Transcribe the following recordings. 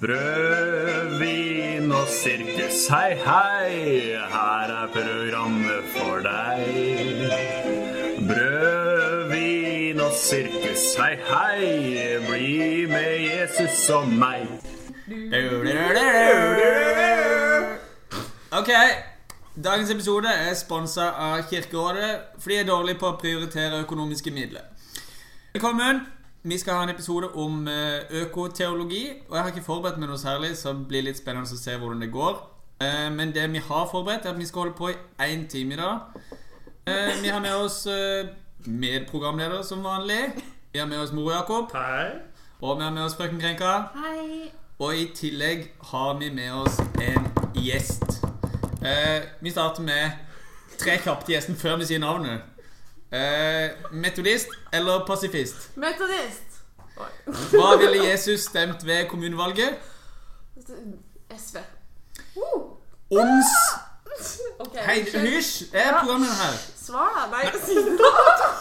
Brød, vin og sirkus, hei, hei, her er programmet for deg. Brød, vin og sirkus, hei, hei, bli med Jesus og meg. Ok, dagens episode er sponsa av Kirkerådet, for de er dårlige på å prioritere økonomiske midler. Velkommen! Vi skal ha en episode om eh, økoteologi. Og jeg har ikke forberedt meg noe særlig, så det blir litt spennende å se hvordan det går. Eh, Men det vi har forberedt, er at vi skal holde på i én time i dag. Eh, Vi har med oss medprogramleder som vanlig. Vi har med oss Moro Jakob. Hei. Og vi har med oss frøken Krenka. Hei. Og i tillegg har vi med oss en gjest. Eh, vi starter med tre kjappe til gjesten før vi sier navnet. Eh, metodist eller pasifist? Metodist. Hva ville Jesus stemt ved kommunevalget? SV. Uh. Ons okay, Hei, hysj! Er programmet her? Svar, da. Nei, si det.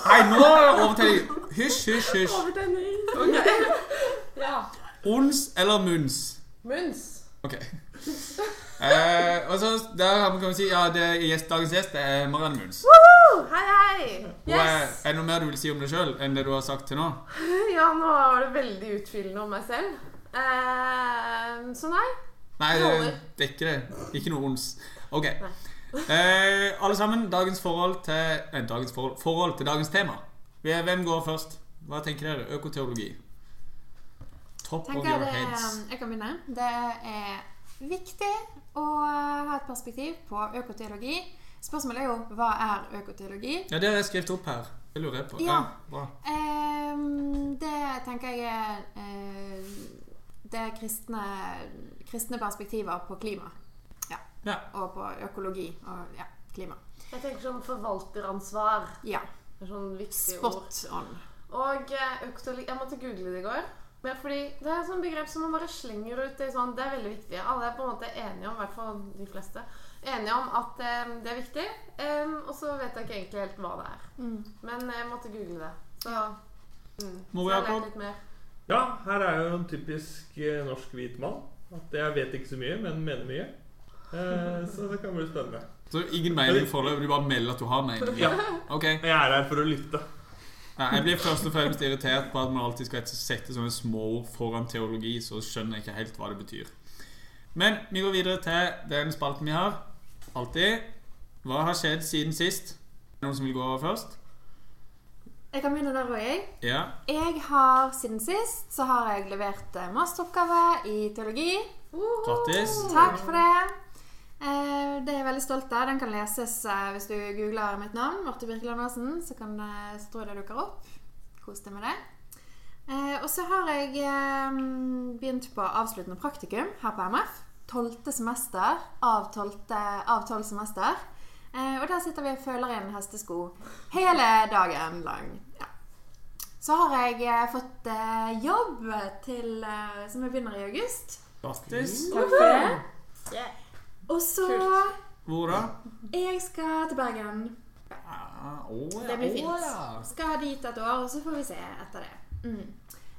Hei, nå overtenning. Hysj, hysj, hysj. Overtenning. Ok. Ja. Ons eller muns? Muns. Ok. Eh, og så der kan vi si Ja, det er gjest, dagens gjest det er Marianne Muns. Hei, hei. Yes. er, Yes. er det noe mer du vil si om deg sjøl enn det du har sagt til nå? Ja, nå var det veldig utfyllende om meg selv. Eh, så nei. Nei, Det det, er ikke det. Ikke noe ons. Ok. Eh, alle sammen, dagens forhold til nei, dagens forhold, forhold til dagens tema. Hvem går først? Hva tenker dere? Økoteologi. Top of your heads. Jeg kan begynne. Det er viktig å ha et perspektiv på økoteologi. Spørsmålet er jo hva er økoteologi? Ja, det har jeg skrevet opp her. Det lurer jeg på. Ja. bra. eh, det tenker jeg er eh, det er kristne, kristne perspektiver på klima. Ja. Ja. Og på økologi og ja, klima. Jeg tenker sånn forvalteransvar. Ja. Det er sånn viktig ord. Spot on. Og økoteologi Jeg måtte google det i går. Men fordi Det er et sånt begrep som man bare slenger ut. i sånn, Det er veldig viktig. Alle er på en måte enige om, i hvert fall de fleste, enige om at um, det er viktig. Um, og så vet jeg ikke egentlig helt hva det er. Mm. Men jeg måtte google det. Så, mm. Mor så jeg lærte litt mer. Ja, her er jo en typisk eh, norsk hvit mann. At jeg vet ikke så mye, men mener mye. Eh, så det kan bli spennende. Så ingen mening foreløpig, du bare melder at du har mening? Ja, Okay. Jeg er her for å lytte. Nei, jeg blir først og fremst irritert på at man alltid skal sette sånne små ord foran teologi, så skjønner jeg ikke helt hva det betyr. Men vi går videre til den spalten vi har. Alltid. Hva har skjedd siden sist? Noen som vil gå over først? Jeg kan begynne der òg, jeg. Ja. Jeg har siden sist så har jeg levert eh, masteroppgave i teologi. Grattis. Takk for det. Eh, det er jeg veldig stolt av. Den kan leses eh, hvis du googler mitt navn. Marte Birkeland Aasen. Så, kan, eh, så tror jeg det dukker opp. Kos deg med det. Eh, og så har jeg eh, begynt på avsluttende praktikum her på MF. Tolvte semester av tolv semester. Eh, og der sitter vi og føler inn hestesko hele dagen lang. Ja. Så har jeg eh, fått eh, jobb til, eh, som jeg begynner i august. Bastus. Takk for det. Yeah. Og så Kult. Hvor da? Jeg skal til Bergen. Ah, å, ja. Det blir fint. Å, ja. Skal dit et år, og så får vi se etter det. Mm.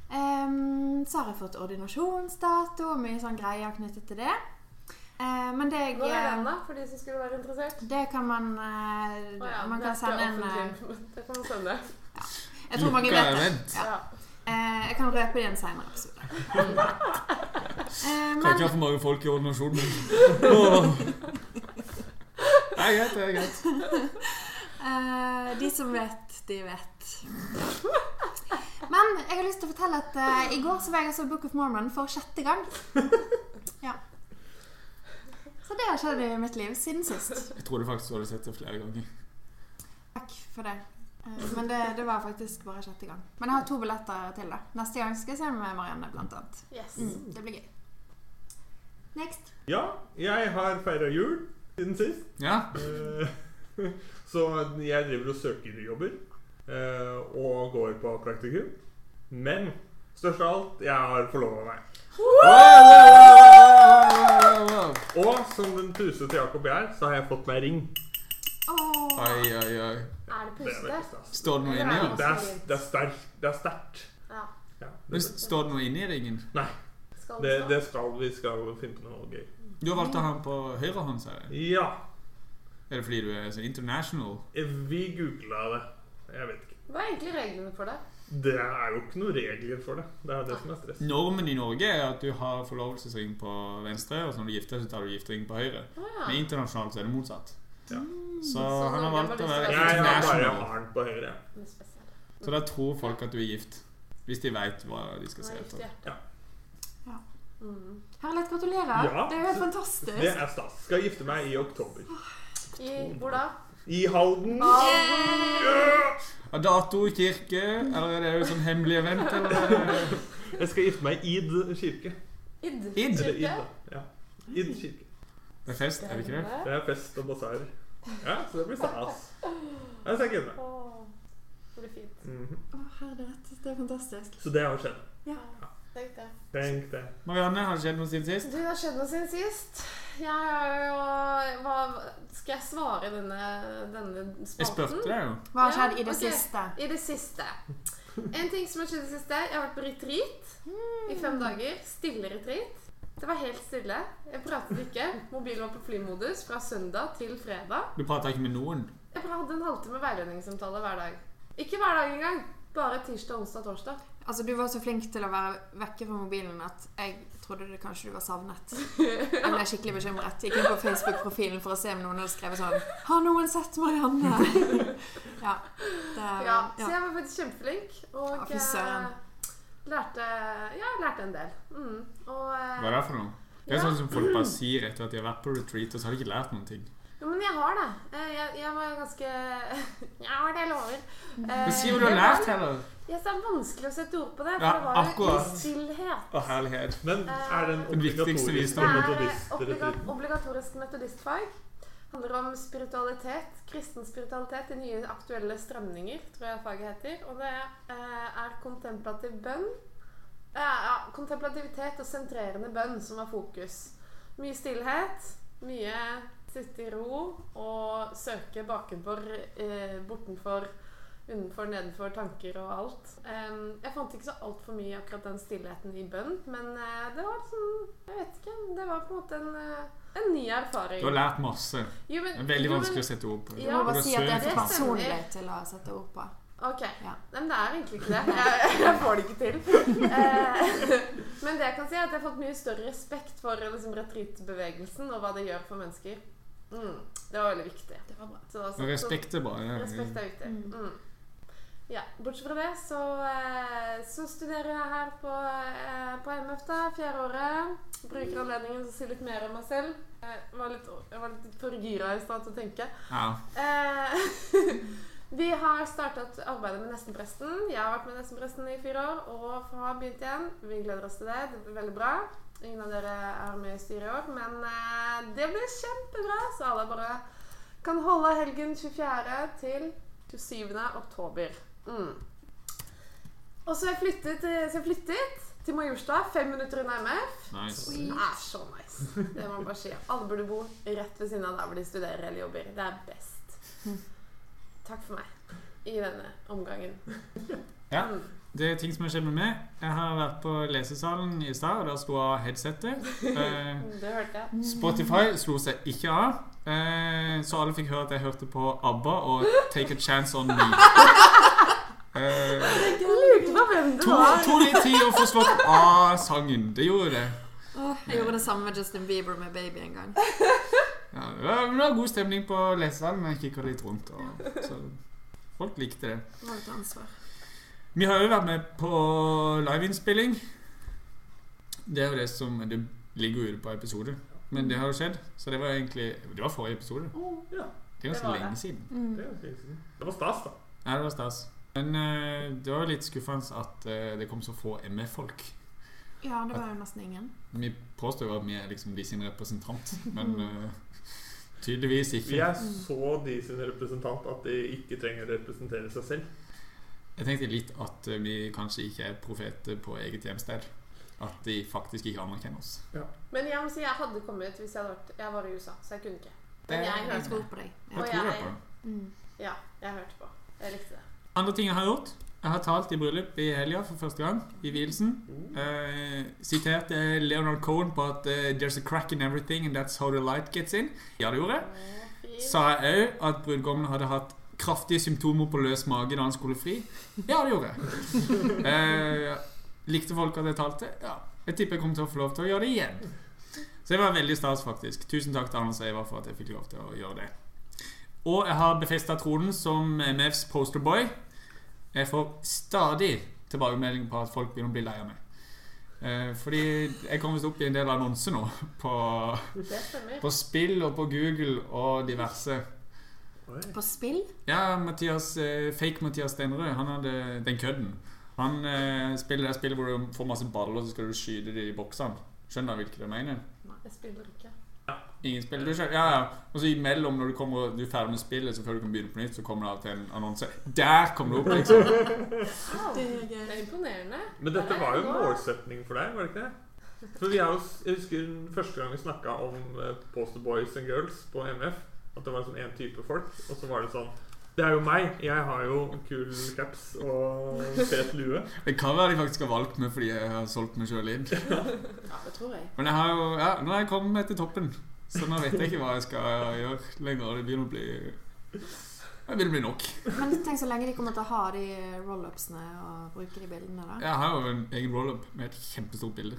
Um, så har jeg fått ordinasjonsdato og mye sånn greier knyttet til det. Uh, men det Når er den, da? For de som skulle være interessert? Det kan man uh, oh, ja, Man kan sende en eh. Det kan man sende. Jeg tror mange vet det. Ja. Eh, jeg kan røpe det i en senere episode. Eh, Kan men ikke ha for mange folk i ordinasjonen. Åh. Det er greit, det er greit. Eh, de som vet, de vet. Men jeg har lyst til å fortelle at eh, i går så var jeg og så Book of Mormon for sjette gang. Ja. Så det har skjedd i mitt liv siden sist. Jeg tror du faktisk du hadde sett det flere ganger. Takk for det. Eh, Men det, det var faktisk bare sjette gang. Men jeg har to billetter til. da Neste gang skal jeg se med Marianne, blant annet. Yes. Mm, det blir gøy. Next. Ja, jeg har feira jul siden sist. Ja. Eh, så jeg driver og søker jobber. eh, Og går på praktikum. Men størst av alt, jeg har forlova meg. Og som den pusete Jakob jeg er, så har jeg fått meg ring. Oi, oi, oi. Er det Det er puste? Står det noe inni den? Det er, det er sterkt. Det er sterkt. Ja. Ja, Men Står det noe inni ringen? Nei. Det, det skal vi skal finne på noe gøy. Du har valgt å ha den på høyre hånd, sa jeg. Ja. Er det fordi du er så international? Vi googla det. Jeg vet ikke. Hva er egentlig reglene for det? Det er jo ikke noen regler for det. Det er det som er stress. Normen i Norge er at du har forlovelsesring på venstre, og så når du gifter deg, så tar du giftering på høyre. Ah, ja. Men internasjonalt så er det motsatt. Ja. Så Så han har valgt å være Jeg har bare international. på høyre. Så da tror folk at du er gift. Hvis de veit hva de skal se er etter. Ja. Ja. Mm. Herlighet, gratulerer. Ja. Det er jo helt fantastisk. Det er stas. Skal gifte meg i oktober. I hvor da? I Halden. Ah. Er dato i kirke, eller er det jo sånn hemmelig event, eller? Jeg skal gifte meg i Id kirke. Id. Id? Eller Id, Kirke? Ja. Id kirke. Det er fest, er det ikke det? Det er fest og basar. Ja, så det blir stas. Jeg ser. Det blir fint. Mhm. Å, herlighet. Det er fantastisk. Så det har skjedd. Ja. Tenk det. Tenk det. Marianne, har det skjedd noe siden sist? Du, det har skjedd noe siden sist. Jeg har jo hva, Skal jeg svare denne, denne spalten? Jeg spurte deg jo. Hva har skjedd i det okay. siste? I det siste. En ting som har skjedd i det siste. Jeg har vært på retreat i fem dager. Stille retreat. Det var helt stille. Jeg pratet ikke. Mobilen var på flymodus fra søndag til fredag. Du prata ikke med noen. Jeg hadde en halvtime veiledningssamtale hver dag. Ikke hver dag engang. Bare tirsdag, onsdag, torsdag. Altså, Du var så flink til å være vekke fra mobilen at jeg trodde det kanskje du var savnet. Jeg ble skikkelig bekymret. Gikk inn på Facebook-profilen for å se om noen hadde skrevet sånn 'Har noen sett Marianne?' ja. Det, Ja, så jeg var faktisk kjempeflink. Og Ja, fy søren. eh, lærte Ja, lærte en del. Mm. Og eh, Hva er det for noe? Det er Ja. sånn som folk bare sier etter at de har vært på retreat, og så har de ikke lært noen ting. Jo, men jeg har det. Eh, Jeg, jeg var ganske Ja, det lover. Eh, Men si hva du har lært, heller. Yes, det er vanskelig å sette ord på det, for Ja, det var jo akkurat. i stillhet. Og herlighet. Men er det en obligatorisk. Det er obligatorisk metodistfag. Handler om spiritualitet, kristen spiritualitet i nye aktuelle strømninger, tror jeg faget heter. Og det eh, er kontemplativ bønn. Eh, ja, kontemplativitet og sentrerende bønn som er fokus. Mye stillhet, mye sitte i ro og søke bakenfor, eh, bortenfor, unnenfor, nedenfor tanker og alt. Em, jeg fant ikke så altfor mye akkurat den stillheten i bønn, men eh, det var sånn Jeg vet ikke. Det var på en måte en, eh, en ny erfaring. Du har lært masse. Jo, men- Det er veldig jo, men- vanskelig å sette ord på. Ja, bare si at det er for personlig til å sette ord på. Ok. Ja. Men det er egentlig ikke det. Jeg, jeg får det ikke til. Eh, men det jeg kan si, er at jeg har fått mye større respekt for liksom, retreat-bevegelsen og hva det gjør for mennesker. Mm, det var veldig viktig. Det var bra. Så, altså, respekt er bra. ja. Respekt er viktig. Mm. Ja, Bortsett fra det, så, eh, så studerer jeg her på, eh, på MF, da, fjerde året. Bruker anledningen til å si litt mer om meg selv. Jeg var litt, jeg var litt for gira i stad til å tenke. Ja. Eh, vi har startet arbeidet med Nestenpresten. Jeg har vært med Nestenpresten i fire år og har begynt igjen. Vi gleder oss til det. Det blir veldig bra. Ingen av dere er med i styret i år, men eh, det blir kjempebra. Så alle bare kan holde helgen 24. til 27. oktober. Mm. Og så jeg flyttet, så jeg flyttet til Majorstua, fem minutter unna MF. Nice. Det er så nice. Det må man bare si. Alle burde bo rett ved siden av der hvor de studerer eller jobber. Det er best. Takk for meg i denne omgangen. Ja. Mm. Det er ting som har skjedd med meg. Jeg har vært på lesesalen i stad, og der slo av headsetet. Eh, Det hørte jeg. Spotify slo seg ikke av, eh, så alle fikk høre at jeg hørte på ABBA og Take a Chance On Me. Eh, Jeg lurte på hvem det var. to litt tid å få slått av sangen. Det gjorde det. Jeg gjorde det samme med Justin Bieber med Baby en gang. Ja, det var- det var god stemning på lesesalen, men jeg kikka litt rundt. Og, så folk likte det. Det var et ansvar. Vi har jo vært med på liveinnspilling. Det er jo det som Det ligger jo ute på episode. Men det har jo skjedd. Så det var egentlig Det var forrige episode. Ja, Det er Det ganske var det. lenge siden. Det er jo fint. Det var stas, da. Ja, det var stas. Men eh, det var litt skuffende at eh, det kom så få ME-folk. Ja, det var jo nesten ingen. Vi påstår jo at vi er liksom de sin representant, men eh, tydeligvis ikke. Vi er så de sin representant at de ikke trenger å representere seg selv. Jeg tenkte litt at vi kanskje ikke er profeter på eget hjemsted. At de faktisk ikke anerkjenner oss. Men jeg må si jeg hadde kommet hvis jeg hadde vært Jeg var i USA, så jeg kunne ikke. Men jeg Jeg tror hørte. på deg. Jeg tror jeg- jeg på. Mm. Ja, jeg hørte på. Jeg likte det. Andre ting jeg har gjort. Jeg har talt i bryllup i helga for første gang, i vielsen. Uh, siterte Leonard Cohen på at uh, 'There's a crack in everything, and that's how the light gets in'. Ja, det gjorde jeg. Sa jeg òg at brudgommen hadde hatt kraftige symptomer på løs mage da han skulle fri? Ja, det gjorde jeg. Uh, likte folk at jeg talte? Ja. Jeg tipper jeg kommer til å få lov til å gjøre det igjen. Så det var veldig stas, faktisk. Tusen takk til Anders og Eva for at jeg fikk lov til å gjøre det. Og jeg har befesta tronen som MFs posterboy. Jeg får stadig tilbakemelding på at folk begynner å bli lei av meg. Eh, fordi jeg kommer visst opp i en del annonser nå på, på spill og på Google og diverse. Oi. På spill? Ja, Mathias, eh, fake Mathias Steinrød. han hadde den kødden. Han eh, spiller det spillet hvor du får masse baller, så skal du skyte dem i boksene. Skjønner du hvilket jeg mener? Nei, jeg spiller ikke. Ingen spiller du skjønner? Ja, ja. Og så imellom, når du, kommer, du er ferdig med spillet, så før du kan begynne på nytt, så kommer det av til en annonse. Der kom det opp, liksom. Det er er imponerende. Men dette var jo en målsetning for deg, var det ikke det? For vi har jo, Jeg husker første gang vi snakka om eh, Poster Boys and Girls på MF. At det var sånn én type folk. Og så var det sånn Det er jo meg. Jeg har jo kul caps og fet lue. Det kan være de faktisk har valgt meg fordi jeg har solgt meg sjøl inn. Ja, det tror jeg. Men jeg har jo, ja, nå har jeg kommet meg til toppen, så nå vet jeg ikke hva jeg skal gjøre lenger. Det begynner å bli Det begynner å bli nok. Men tenk så lenge de kommer til å ha de roll-upsene og bruke de bildene, da. Jeg har jo en egen roll-up med et kjempestort bilde.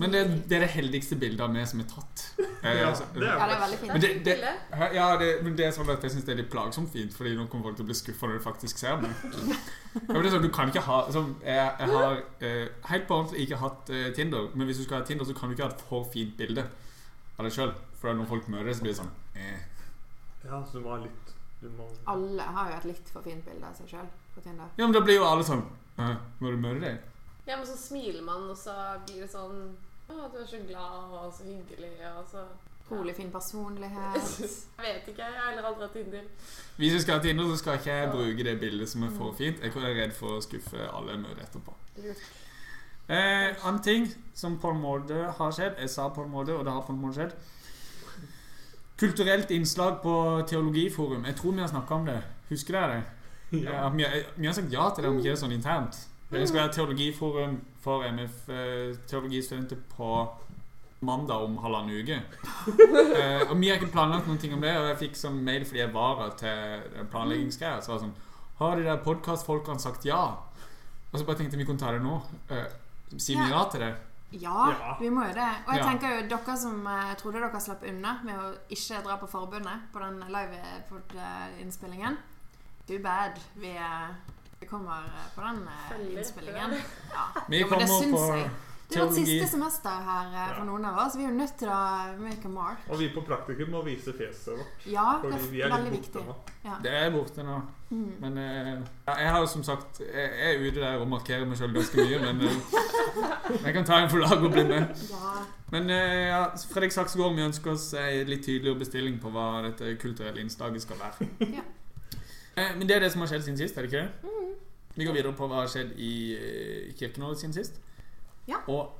Men det, det er det heldigste bildet av meg som er tatt. Eh, Ja, altså, det er Ja, det er veldig fint. Men det- det- Ja, det, men det er sånn at jeg syns det er litt plagsomt fint, Fordi nå kommer folk til å bli skuffa når de faktisk ser meg. Ja, men det er sånn, du kan ikke ha sånn, Jeg, jeg har eh, helt på ordentlig ikke hatt eh, Tinder, men hvis du skal ha Tinder, så kan du ikke ha et for fint bilde av deg sjøl. For når folk møter deg, så blir det sånn eh. Ja, så du må ha litt Du må Alle har jo et litt for fint bilde av seg sjøl på Tinder. Ja, men da blir jo alle sånn eh, Når du møter deg. Ja, men så smiler man, og så blir det sånn Å, du er så glad og så hyggelig, og så Utrolig fin personlighet. Jeg vet ikke, jeg har heller aldri hatt Tinder. Hvis vi skal ha Tinder, så skal ikke jeg bruke det bildet som er for fint. Jeg er redd for å skuffe alle jeg møter etterpå. Lurt. Eh, annen ting som på en måte har skjedd Jeg sa på en måte, og det har på en måte skjedd. Kulturelt innslag på Teologiforum. Jeg tror vi har snakka om det. Husker dere det? Ja. Vi, vi har sagt ja til det, om ikke det er sånn internt. Det skal være teologiforum for MF eh, på mandag om halvannen uke. Eh, og vi har ikke planlagt noen ting om det, og jeg fikk sånn mail fordi jeg var til den planleggingsgreia. Så var det sånn Har de der podkastfolkene sagt ja? Og så bare tenkte jeg vi kunne ta det nå. Eh, Sier mye ja til det? Ja, Ja. vi må jo det. Og jeg Ja. tenker jo dere som eh, trodde dere slapp unna med å ikke dra på forbundet på den live-innspillingen Too bad. Vi, eh, vi kommer eh, på den eh, innspillingen. Ja. Vi Jo, men det kommer syns på jeg. Det er vårt siste semester her eh, for noen av oss. Vi er jo nødt til å make a mark. Og vi på praktikum må vise fjeset vårt. Ja, det Fordi vi er er veldig litt borte viktig. nå. Ja. Det er borte nå. Mm. Men eh, ja, jeg har jo som sagt Jeg er ute der og markerer meg sjøl ganske mye, men eh, jeg kan ta en for laget og bli med. ja. Men eh, ja, Fredrik Saksgaard, vi ønsker oss ei litt tydeligere bestilling på hva dette kulturelle innslaget skal være. Ja. Eh, men det er det som har skjedd siden sist, er det ikke det? Vi går videre på hva har skjedd i eh, Kirken siden sist. Ja. Og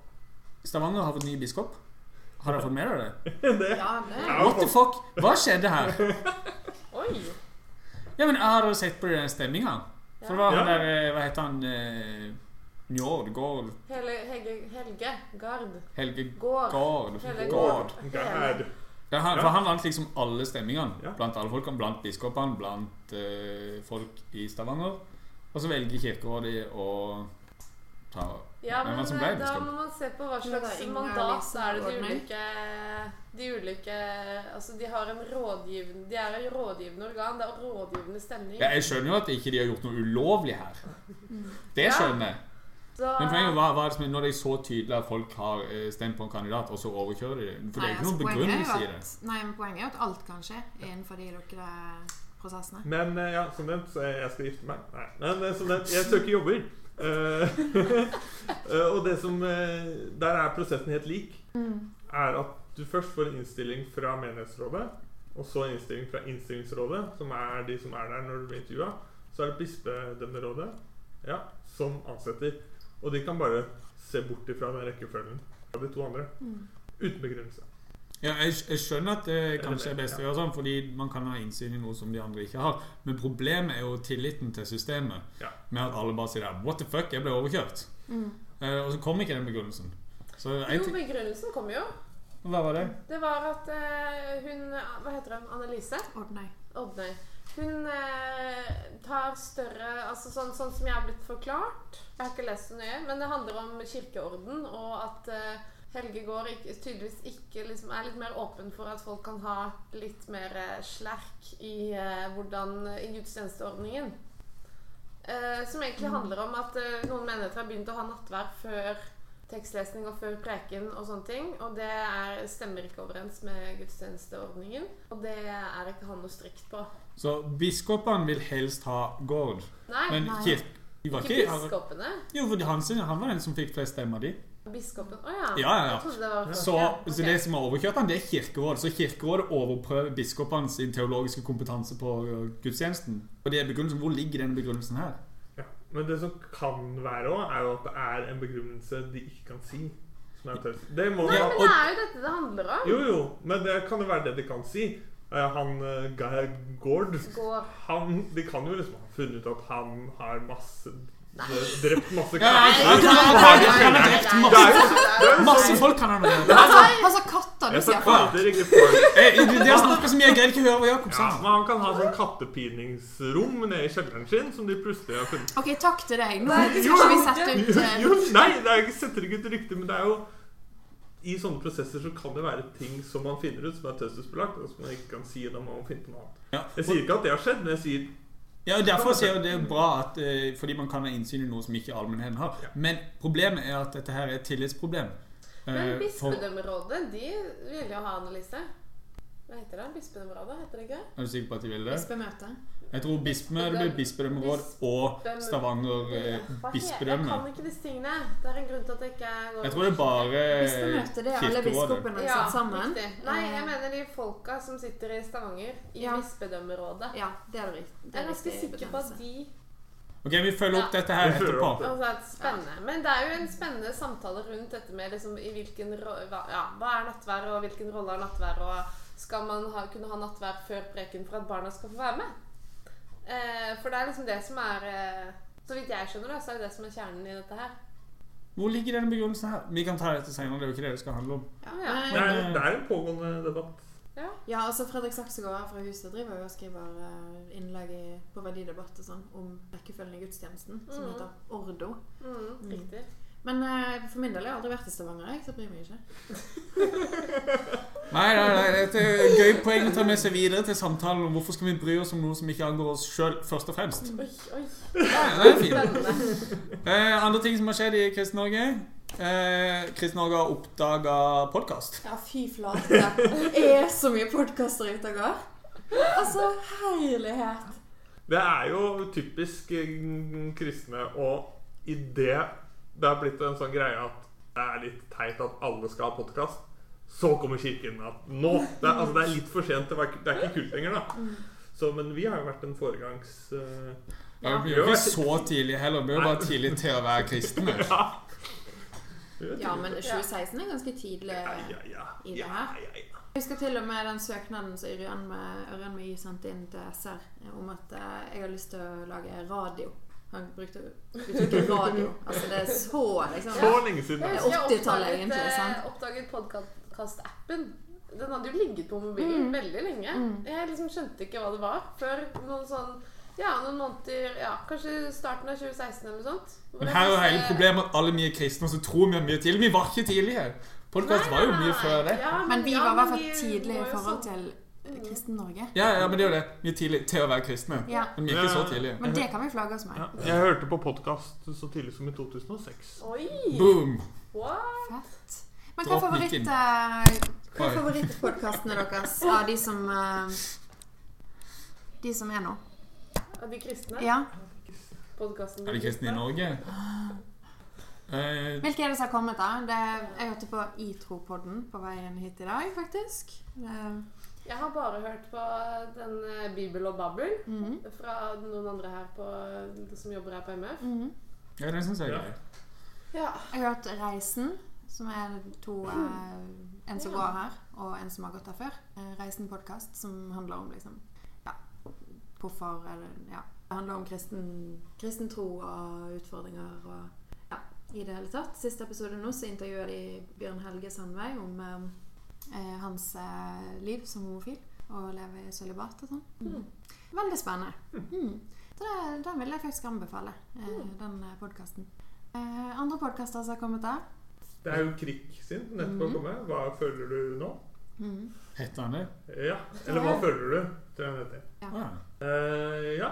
Stavanger har fått ny biskop. Har dere fått med dere det? ja, det What the fuck? Hva skjedde her? Oi! Ja, men Har dere sett på den stemninga? For det var han der eh, Hva heter han? eh, Njord? Gård? Hele, Helge, Helge Gard. Helge Gård. Gård? Hele Gård. Gad. Ja, han, Ja. for han vant liksom alle stemmingene. Ja. Blant alle folkene. Blant biskopene, blant eh, folk i Stavanger. Og så velger Kirkerådet å ta Ja, men, men eh, da må man se på hva slags mandat er det de ulike De ulike Altså, de har en rådgivende De er et rådgivende organ. Det er rådgivende stemning. ja, Jeg skjønner jo at ikke de har gjort noe ulovlig her. Det skjønner jeg. Så, Men poenget var, var når det er så tydelig at folk har eh, stemt på en kandidat, og så overkjører de dem? For det er ikke altså, noen er begrunnelse i det. Nei, men poenget er jo at alt kan skje innenfor de lukkede prosessene. Men eh, ja, som nevnt, så jeg skal gifte meg. Nei, men som nevnt, jeg søker jobber. Eh, eh, og det som eh, Der er prosessen helt lik. Er at du først får en innstilling fra menighetsrådet, og så en innstilling fra innstillingsrådet, som er de som er der når du blir intervjua. Så er det bispedømmerådet ja, som ansetter. Og de kan bare se bort ifra den rekkefølgen av de to andre. Mm. Uten begrunnelse. Ja, jeg, jeg skjønner at det kanskje er best å gjøre sånn, fordi man kan ha innsyn i noe som de andre ikke har. Men problemet er jo tilliten til systemet. Ja. Med at alle bare sier der, What the fuck, jeg ble overkjørt. Mm. Eh, og så kom ikke den begrunnelsen. Så Jo, begrunnelsen kom jo. Hva var det? Det var at uh, hun Hva heter hun? Annelise? Ordnøy. Ordnøy. Hun uh, tar større Altså sånn, sånn som jeg har blitt forklart Jeg har ikke lest så nøye, men det handler om kirkeorden, og at eh, Helge Gård ikke, tydeligvis ikke liksom, er litt mer åpen for at folk kan ha litt mer eh, slerk i eh, hvordan i gudstjenesteordningen. Eh, som egentlig handler om at eh, noen menigheter har begynt å ha nattvær før tekstlesning og før preken og sånne ting. Og det er, stemmer ikke overens med gudstjenesteordningen. Og det er ikke han noe strikt på. Så biskopene vil helst ha gård. Nei, Men Nei. kirk... de var ikke ikke, biskopene. jo, for han, han var den som fikk flest stemmer, de. Biskopen Å ja. Ja, ja, ja. Trodde det var Så, okay. så det som har overkjørt det er Kirkerådet. Så Kirkerådet overprøver biskopene sin teologiske kompetanse på uh, gudstjenesten. Og det er begrunnelsen. Hvor ligger denne begrunnelsen her? Ja. Men det som kan være òg, er jo at det er en begrunnelse de ikke kan si. Som er tøft. Det må Nei, ha, men det er jo dette det handler om. Jo, jo, men det kan jo være det de kan si. Eh, Han uh, Guy Gord Gård. han, De kan jo liksom ha funnet ut at han har masse Drept masse katter. Han det er jo Masse folk kan han gjøre. Han altså katter, Jeg sa katter, ikke folk. De har snakka så mye, jeg greier ikke å høre hva Jakob sa. men han kan ha sånn kattepiningsrom nede i kjelleren sin som de plutselig har funnet. Ok, takk til deg. Nå skal vi sette ut Jo, eh, nei, det ikke, setter ikke ut rykte, men det er jo I sånne prosesser så kan det være ting som man finner ut som er taushetsbelagt, og som man ikke kan si. Da må man finne på noe annet. Ja. Jeg sier ikke at det har skjedd, men jeg sier Ja, og Derfor er det er bra at, eh, fordi man kan ha innsyn i noe som ikke allmennheten har. Men problemet er at dette her er et tillitsproblem. Eh, Men bispedømmerådet, de vil jo ha analyse. Hva heter det? Bispedømmerådet, heter det ikke? Er du sikker på at de vil det? bispemøte. Jeg tror bispemøte blir bispedømmeråd og Stavanger bispedømme. Jeg kan ikke disse tingene. Det er en grunn til at jeg ikke går Jeg tror det er bare det er alle Kirkerådet. biskopene ja, satt sammen. Riktig. Nei, jeg Eh, mener de folka som sitter i Stavanger, i Ja. bispedømmerådet. Ja, det er det riktig. Jeg er ganske sikker på at de Ok, vi følger opp Ja. dette her etterpå. Altså, er spennende. Men det er jo en spennende samtale rundt dette med liksom, i hvilken ro- hva, ja, hva er nattvær, og hvilken rolle har nattvær, og skal man ha, kunne ha nattvær før preken for at barna skal få være med? Eh, for det er liksom det som er eh, Så vidt jeg skjønner det, så er det det som er kjernen i dette her. Hvor ligger denne begrunnelsen her? Vi kan ta dette senere, det er jo ikke det det skal handle om. Ja, ja. Men, Det er, det er en pågående debatt. Ja, altså Fredrik Saksegård fra Huset driver jo og skriver eh, innlegg i, på verdidebatt og sånn om rekkefølgen i gudstjenesten, som Mm. heter Ordo. Mm, Mm. riktig. Men eh, for min del har jeg aldri vært i Stavanger, jeg, så jeg bryr meg ikke. Nei, nei, nei, det er et gøy poeng å ta med seg videre til samtalen om hvorfor skal vi bry oss om noe som ikke angår oss sjøl, først og fremst. Oi, oi. Nei, det er fint. Eh, andre ting som har skjedd i Kristen-Norge. Eh, Kristen-Norge har oppdaga podkast. Ja, fy flate. Det er så mye podkaster ute og går. Altså, herlighet. Det er jo typisk eh, kristne, og i det det har blitt en sånn greie at det er litt teit at alle skal ha podkast, så kommer kirken at nå det er, altså, det er litt for sent. Det, var, ikke- det er ikke kult lenger, da. Så, men vi har jo vært en foregangs... Uh, Ja, vi blir jo ikke så tidlig heller. Vi blir jo bare tidlig til å være kristne. ja. Ja, men 2016 er ganske tidlig. Ja, ja, ja. i det her. ja, ja. Jeg husker til og med den søknaden som Ørjan med, Ørjan med Y sendte inn til SR om at eh, jeg har lyst til å lage radio. Han brukte uttrykket radio. Altså det er så liksom Så lenge siden. Jeg da. 80-tallet oppdaget, egentlig, eh, sant? oppdaget podkast-appen. Den hadde jo ligget på mobilen Mm. veldig lenge. Mm. Jeg liksom skjønte ikke hva det var før noen sånn Ja, noen måneder Ja, kanskje starten av 2016 eller noe sånt. Men her er jo hele problemet at alle vi er kristne, og så tror vi er mye tidlig. Vi var ikke tidlige. Podkast var jo mye før det. Ja, Men vi ja, var i hvert fall tidlige tidlig i forhold til eh, Kristen-Norge. Ja, ja, men det er jo det. Vi er tidlig til å være kristne. Ja. Men vi er ikke så tidlige. Men det kan vi flagge oss med. Ja, jeg hørte på podkast så tidlig som i 2006. Oi! Boom! What? Fett. Men hva er favoritt, mikken. eh, hva er favorittpodkastene deres av de som uh, De som er nå? Av de kristne? Ja. Podkasten Er de kristne i Norge? Uh, Hvilke er det som har kommet, da? Det, jeg hørte på ITRO-podden på veien hit i dag, faktisk. Jeg har bare hørt på den Bibel og Babbel mhm, fra noen andre her på, som jobber her på MF. mhm. ja, det syns jeg er Ja. gøy. Ja. Jeg har hørt Reisen, som er to eh, En som går her, og en som har gått her før. Eh, Reisen podkast, som handler om liksom Ja, hvorfor eller, Ja. Det handler om kristen, kristen tro og utfordringer og Ja, i det hele tatt. Siste episode nå så intervjuer de Bjørn Helge Sandveig om eh, eh, hans eh, liv som homofil. Og leve i sølibat og sånn. Mm. Veldig spennende. Mm. Så det, den vil jeg faktisk anbefale, den podkasten. Eh, andre podkaster som har kommet der. Det er jo Krik sin nettopp Mhm. kommet. Hva føler du nå? Mm. Heter han det? Ja. Eller hva føler du? Tror jeg heter. Ah. Uh, ja.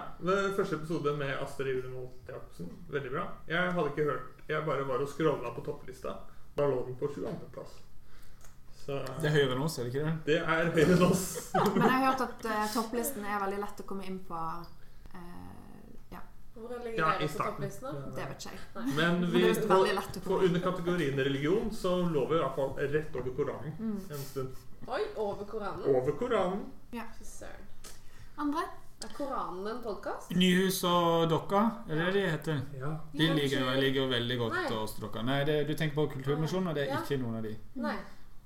Første episode med Astrid Ullmolt Jacobsen. Veldig bra. Jeg hadde ikke hørt Jeg bare var og scrolla på topplista. Da lå den på 22.-plass. Det er høyere enn oss, er det ikke det? det er høyere enn oss. Men jeg har hørt at eh, topplisten er veldig lett å komme inn på. Eh, ja, ligger Ja, dere i på starten. det vet ikke jeg. Men vi, på, på under kategorien religion så lå vi i hvert fall rett over Koranen Mm. en stund. Oi, over Koranen? Over Koranen. Fy søren. Andre? Er Koranen en podkast? Nyhus og Dokka, er det det de heter? Ja. De ligger, jo veldig godt Nei. hos Dokka. Nei, det, du tenker på Kulturmisjonen, og det er Ja. ikke noen av de. Nei.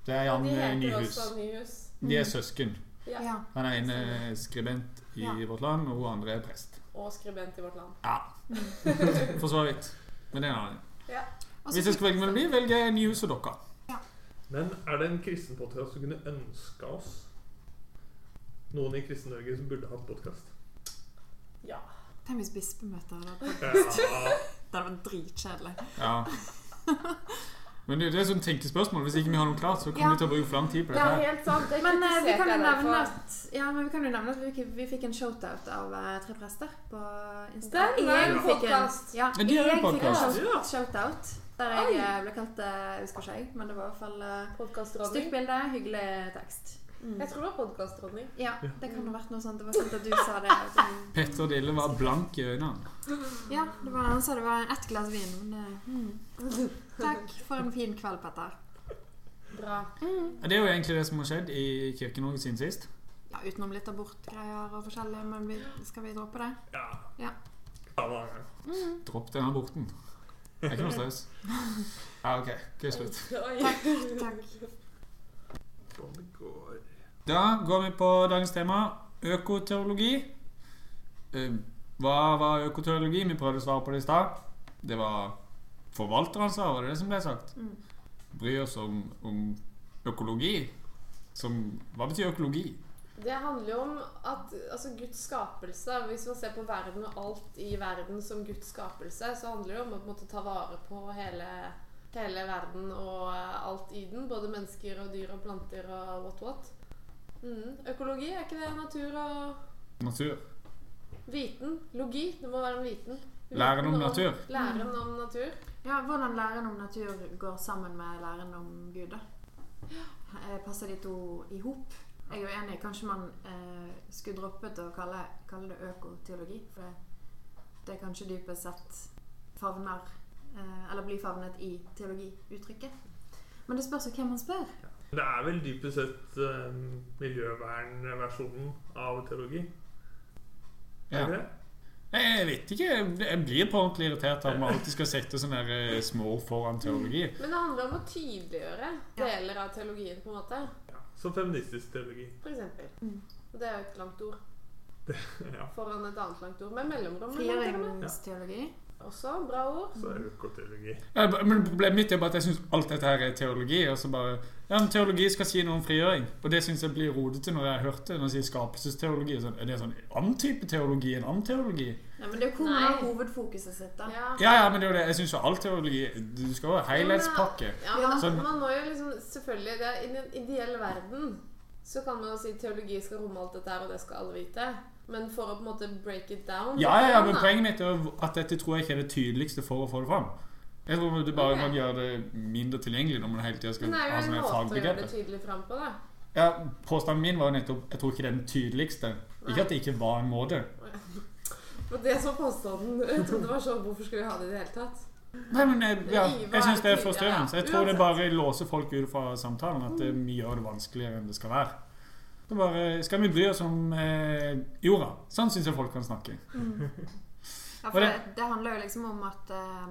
Det er Jan eh, heter Nyhus. også Nyhus. De er søsken. Ja. Ja. Han er en skribent i Ja. Vårt Land, og hun andre er prest. Og skribent i Vårt Land. Ja, for så vidt. Men det er en annen. Ja. Hvis jeg skal velge mellom de, velger jeg News og Dokka. Men er det en kristen podkast du kunne ønske oss? Noen i Kristen-Norge som burde hatt podkast? Ja. Tenk hvis bispemøtet hadde hatt Ja. Det hadde vært dritkjedelig. Ja. Men det, det er sånn tenkespørsmål. Hvis ikke vi har noe klart, så kommer Ja. vi til å bruke for lang tid på ja, dette. Ja, helt sant. Det Men eh, vi kan jo nevne at Ja, men vi kan jo nevne at vi, vi fikk en shoutout av eh, tre prester på Insta. Den er en podkast. podcast. Ja, jeg fikk en shoutout. Der jeg Oi. eh, ble kalt Jeg husker ikke jeg, men det var i hvert fall Podkastdronning. stygt bilde, hyggelig tekst. Mm. Jeg tror det var podkastdronning. Ja, det kan ha vært noe sånt. Det var sant at du sa det. du- Petter Dille var blank i øynene. Ja, det var, han sa det var ett glass vin. Men det, mm. Takk for en fin kveld, Petter. Bra. Mm. Det er jo egentlig det som har skjedd i Kirke-Norge siden sist. Ja, utenom litt abortgreier og forskjellig, men vi, skal vi droppe det? Ja. Ja. Ja, da- Dropp den aborten. Det er ikke noe stress. Ja, OK. Ok, slutt. Takk. Takk. Da går vi på dagens tema økoteologi. Eh, Hva var økoteologi? Vi prøvde å svare på det i stad. Det var forvalteransvar, var det det som ble sagt? Mm. Bry oss om, om økologi. Som, hva betyr økologi? Det handler jo om at altså Guds skapelse Hvis man ser på verden og alt i verden som Guds skapelse, så handler det jo om å på en måte ta vare på hele, hele verden og eh, alt i den. Både mennesker og dyr og planter og what what. Mm. Økologi, er ikke det natur og Natur. viten? Logi. Det må være en viten. Læren om Viten natur. Læren om natur. Ja, Hvordan læren om natur går sammen med læren om Gud, da? Eh, Passer de to i hop? Jeg er jo enig. Kanskje man eh, skulle droppet å kalle, kalle det økoteologi. For det, det kanskje dypest sett favner eh, Eller blir favnet i teologiuttrykket. Men det spørs jo hvem man spør. Det er vel dypest sett eh, miljøvernversjonen av teologi. Er det det? Jeg vet ikke. Jeg blir på ordentlig irritert av at man alltid skal sette sånne eh, små foran teologi. Men det handler om å tydeliggjøre deler av teologien, på en måte. Ja. Som feministisk teologi. For eksempel. Mm. Og det er jo et langt ord. Ja. Foran et annet langt ord. Med mellomrom. Frigjøringsteologi. Også bra ord. Så er det økoteologi. Ja, Men problemet mitt er bare at jeg syns alt dette her er teologi. Og så bare Ja, men teologi skal si noe om frigjøring. Og det syns jeg blir rodete når jeg har hørt det. Når jeg sier skapelsesteologi. Sånn, er det sånn annen type teologi? enn annen teologi? Ja, men det er jo hvor man har hovedfokuset sitt, da. Ja. Ja, ja, men det er jo det. Jeg syns jo all teologi Du skal jo ha helhetspakke. Ja, Ja. man, Sånn- man må jo liksom Selvfølgelig, det er, I en ideell verden så kan man jo si teologi skal romme alt dette her, og det skal alle vite. Men for å på en måte break it down Ja, ja, ja, men poenget mitt er jo at dette tror jeg ikke er det tydeligste for å få det fram. Jeg tror det bare man gjør det mindre tilgjengelig når man hele tida skal ha sånne gjøre det tydelig fram på, da. Ja, Påstanden min var jo nettopp Jeg tror ikke det er den tydeligste. Ikke at det ikke var en måte. For det som var påstanden Jeg trodde det var sånn Hvorfor skulle vi ha det i det hele tatt? Nei, men jeg, ja, jeg syns det er forstyrrende. Jeg tror det bare låser folk ut fra samtalen. At det, vi gjør det vanskeligere enn det skal være. Det bare, Skal vi bry oss om eh, jorda? Sånn syns jeg folk kan snakke. Ja, for det- det, det handler jo liksom om at eh,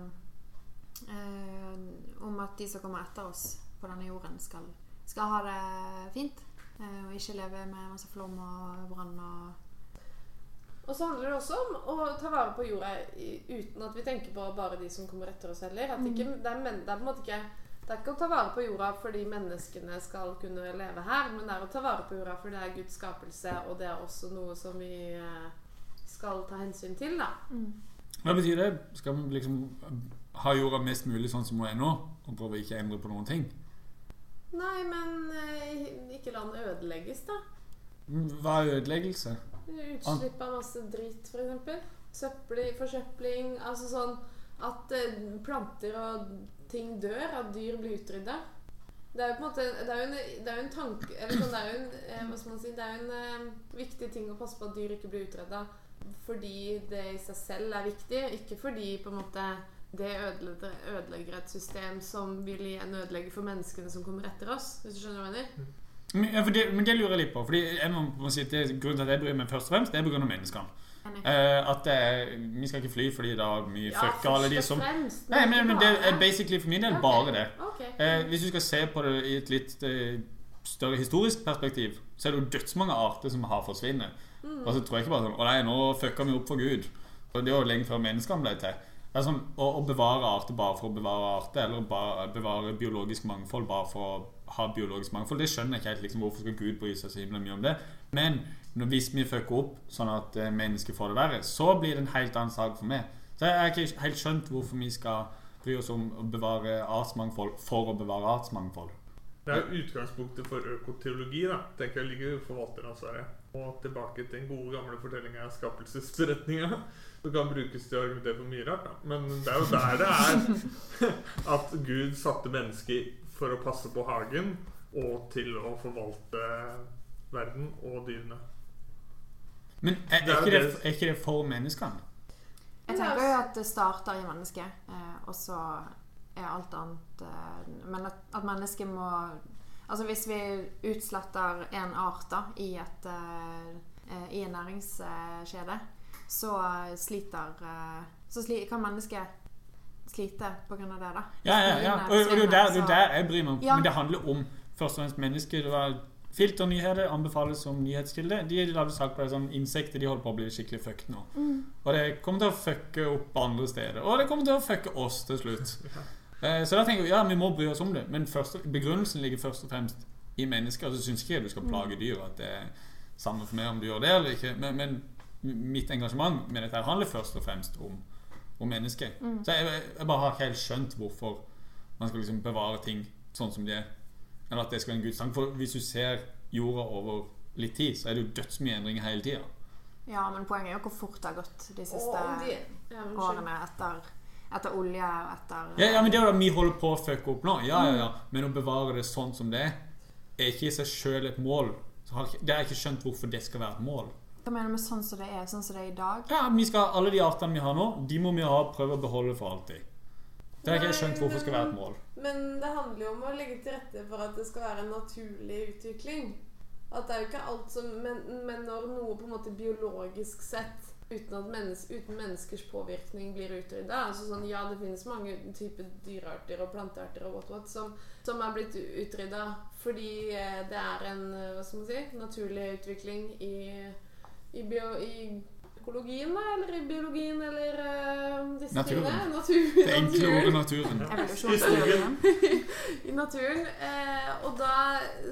eh, Om at de som kommer etter oss på denne jorden, skal, skal ha det fint. eh, Og ikke leve med masse flom og brann og Og så handler det også om å ta vare på jorda uten at vi tenker på bare de som kommer etter oss heller. At ikke, det, er, men, det er på en måte ikke det er ikke å ta vare på jorda fordi menneskene skal kunne leve her, men det er å ta vare på jorda fordi det er Guds skapelse, og det er også noe som vi eh, skal ta hensyn til, da. Hva betyr det? Skal man liksom ha jorda mest mulig sånn som hun er nå, og prøve å endre på noen ting? Nei, men eh, ikke la den ødelegges, da. Hva er ødeleggelse? Utslipp av masse drit, f.eks. Søppel, forsøpling. Altså sånn at eh, planter og ting dør, at dyr blir utrydda. Det er jo på en måte Det er jo en, det er jo en tanke Eller sånn, det er jo en eh, Hva skal man si Det er jo en viktig ting å passe på at dyr ikke blir utrydda fordi det i seg selv er viktig, ikke fordi på en måte det ødelegger, et system som vil igjen ødelegge for menneskene som kommer etter oss. Hvis du skjønner hva jeg mener? Men, ja, det, men det lurer jeg litt på. Fordi jeg må, må si at det, Grunnen til at jeg bryr meg først og fremst, det er pga. menneskene. Uh, at det, er- vi skal ikke fly fordi da ja, fucker alle de som fremst. Nei, men, men det er basically for min del okay. bare det. Okay. Uh, hvis du skal se på det i et litt større historisk perspektiv, så er det jo dødsmange arter som har forsvunnet. Mm. Og så tror jeg ikke bare sånn Å nei, nå fucka vi opp for Gud. Og det var jo lenge før menneskene ble til. Det er sånn, å, å bevare arter bare for å bevare arter, eller bare bevare biologisk mangfold bare for å ha biologisk mangfold, det skjønner jeg ikke helt. liksom, Hvorfor skal Gud bry seg så himla mye om det? Men hvis vi fucker opp sånn at eh, mennesker får det verre, så blir det en helt annen sak for meg. Så jeg har ikke helt skjønt hvorfor vi skal bry oss om å bevare artsmangfold for å bevare artsmangfold. Det er utgangspunktet for økoteologi, da, tenker jeg ligger i forvalteransvaret. Og tilbake til den gode, gamle fortellinga av skapelsesberetninga. Det kan brukes til å argumentere for mye rart, da. Men det er jo der det er at Gud satte mennesker for å passe på hagen og til å forvalte verden og dyrene. Men er, er ikke, det, er ikke det for menneskene? Jeg tenker jo at det starter i mennesket, eh, og så er alt annet eh, Men at, at mennesket må Altså hvis vi utsletter en art da i, et, eh, eh, i en næringskjede, så sliter eh, Så sli, kan mennesket slite av det, da. Ja, ja, ja. Og, og det er jo der, er jeg bryr meg. om. Ja. Men det handler om først og fremst mennesker. Det var Filternyheter anbefales som nyhetskilde. De lagde sak på det som insekter de holder på å bli skikkelig fucked nå. Og det kommer til å fucke opp andre steder. Og det kommer til å fucke oss til slutt. Eh, Så da tenker jeg ja, vi må bry oss om det. Men første, begrunnelsen ligger først og fremst i mennesker. altså så syns ikke jeg du skal plage dyr. At det er samme for meg om du gjør det eller ikke. Men, men mitt engasjement med dette handler først og fremst om, om mennesket. Så jeg, jeg bare har ikke helt skjønt hvorfor man skal liksom bevare ting sånn som de er. Eller at det skal være en gudstang. For hvis du ser jorda over litt tid, så er det jo dødsmye endringer hele tida. Ja, men poenget er jo hvor fort det har gått de siste Åh, de ja, årene etter, etter olje og etter Ja, ja, men det er jo det vi holder på å fucke opp nå. Ja, ja, ja. Men å bevare det sånn som det er, er ikke i seg sjøl et mål. Så har, det har jeg ikke skjønt hvorfor det skal være et mål. Hva mener du med sånn som det er? Sånn som det er i dag? Ja, vi skal, Alle de artene vi har nå, de må vi ha prøve å beholde for alltid. Det har ikke jeg skjønt hvorfor skal være et mål. Men det handler jo om å legge til rette for at det skal være en naturlig utvikling. At det er jo ikke alt som Men, men når noe på en måte biologisk sett uten, at mennes, uten menneskers påvirkning blir utrydda altså sånn, Ja, det finnes mange typer dyrearter og plantearter og what what som, som er blitt utrydda fordi eh, det er en eh, hva skal man si, naturlig utvikling i, i, bio, i økologien, da, eller i biologien, eller uh, disse Naturen. tingene. Natur, Det enkle naturen ordet naturen. Evolusjonsteorien? i naturen. Eh, og da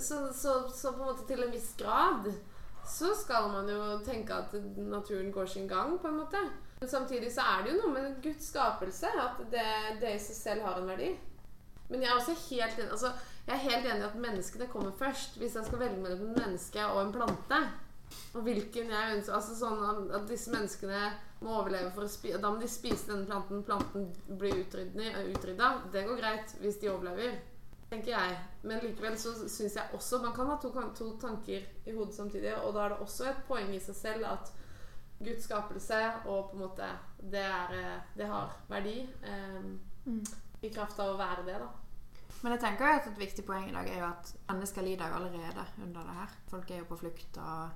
så, så, så på en måte til en viss grad så skal man jo tenke at naturen går sin gang, på en måte. Men samtidig så er det jo noe med Guds skapelse, at det, det i seg selv har en verdi. Men jeg er også helt enig, altså, jeg er helt enig i at menneskene kommer først. Hvis jeg skal velge mellom et menneske og en plante. Og hvilken jeg ønsker Altså sånn at- disse menneskene må overleve for å spise Da må de spise denne planten. Planten blir utrydda. Det går greit hvis de overlever, tenker jeg. Men likevel så syns jeg også Man kan ha to, to tanker i hodet samtidig, og da er det også et poeng i seg selv at Guds skapelse og på en måte Det, er, eh, det har verdi. Eh, I kraft av å være det, da. Men jeg tenker at et viktig poeng i dag er jo at mennesker lider jo allerede under det her. Folk er jo på flukt og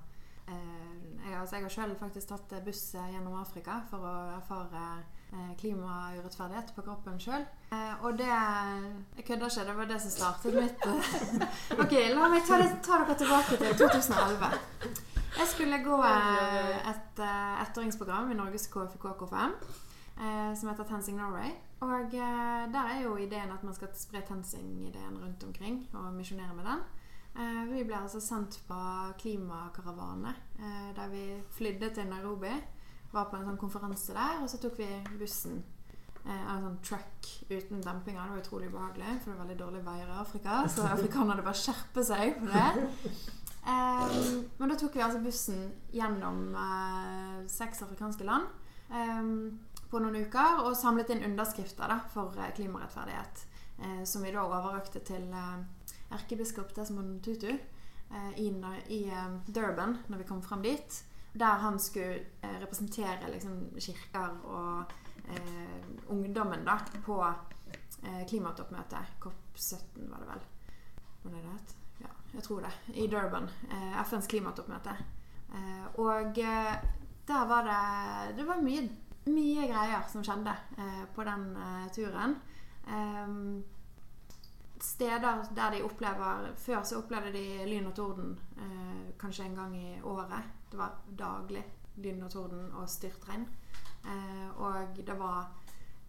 jeg, altså jeg har selv faktisk tatt buss gjennom Afrika for å erfare eh, klimaurettferdighet på kroppen sjøl. Eh, og det Jeg kødder ikke, det var det som startet mitt eh, Ok, la meg ta, det, ta dere tilbake til 2011. Jeg skulle gå eh, et etteringsprogram i Norges KFK-KFM eh, som heter Tensing Norway. Og eh, der er jo ideen at man skal spre TenSing-ideen rundt omkring og misjonere med den. Eh, vi ble altså sendt på klimakaravane eh, der vi flydde til Nairobi. Var på en sånn konferanse der, og så tok vi bussen. Eh, en sånn truck uten dempinger. Det var utrolig ubehagelig, for det er veldig dårlige veier i Afrika. Så afrikanerne bare skjerpe seg på det. Eh, men da tok vi altså bussen gjennom eh, seks afrikanske land eh, på noen uker og samlet inn underskrifter da, for eh, klimarettferdighet. Eh, som vi da overrakte til eh, erkebiskop Desmond Tutu eh, i, i eh, Durban når vi kom frem dit. Der han skulle eh, representere liksom, kirker og eh, ungdommen da, på eh, klimatoppmøtet. COP17 var det vel. Var det det? Ja, jeg tror det. I Durban. Eh, FNs klimatoppmøte. Eh, og eh, der var det Det var mye, mye greier som skjedde eh, på den eh, turen. Ehm, steder der de opplever Før så opplevde de lyn og torden eh, kanskje en gang i året. Det var daglig lyn og torden og styrtregn. Eh, og det var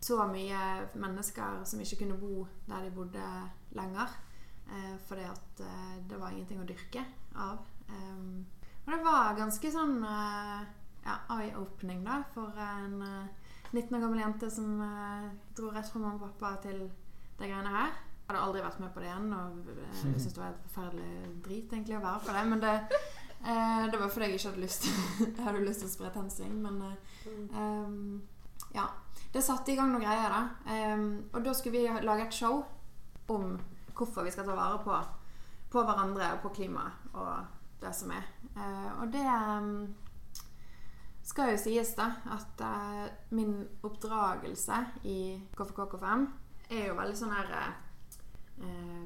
så mye mennesker som ikke kunne bo der de bodde lenger. Eh, fordi at eh, det var ingenting å dyrke av. Um, og det var ganske sånn eh, ja, eye-opening da, for en eh, 19 år gammel jente som eh, dro rett fra mamma og pappa til de greiene her. Hadde aldri vært med på det igjen, og eh, jeg syntes det var et forferdelig drit egentlig å være på det. Men det, eh, det var fordi jeg ikke hadde lyst Jeg hadde lyst til å spre tensing, men eh, ehm, ja. Det satte i gang noen greier, da. Um, og da skulle vi lage et show om hvorfor vi skal ta vare på, på hverandre og på klimaet og det som er. Uh, og det um, skal jo sies, da, at uh, min oppdragelse i KFK-KFM er jo veldig sånn her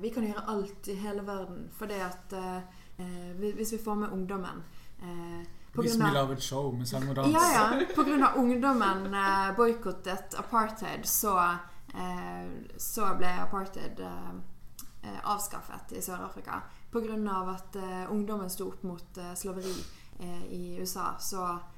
Vi kan gjøre alt i hele verden fordi at eh, eh, Hvis vi får med ungdommen eh, på Hvis vi lager et show med sang og dans. ja, ja. Av ungdommen eh, boikottet apartheid, så, eh, så ble apartheid eh, eh, avskaffet i Sør-Afrika. Av at eh, ungdommen sto opp mot eh, slaveri eh, i USA, så, eh,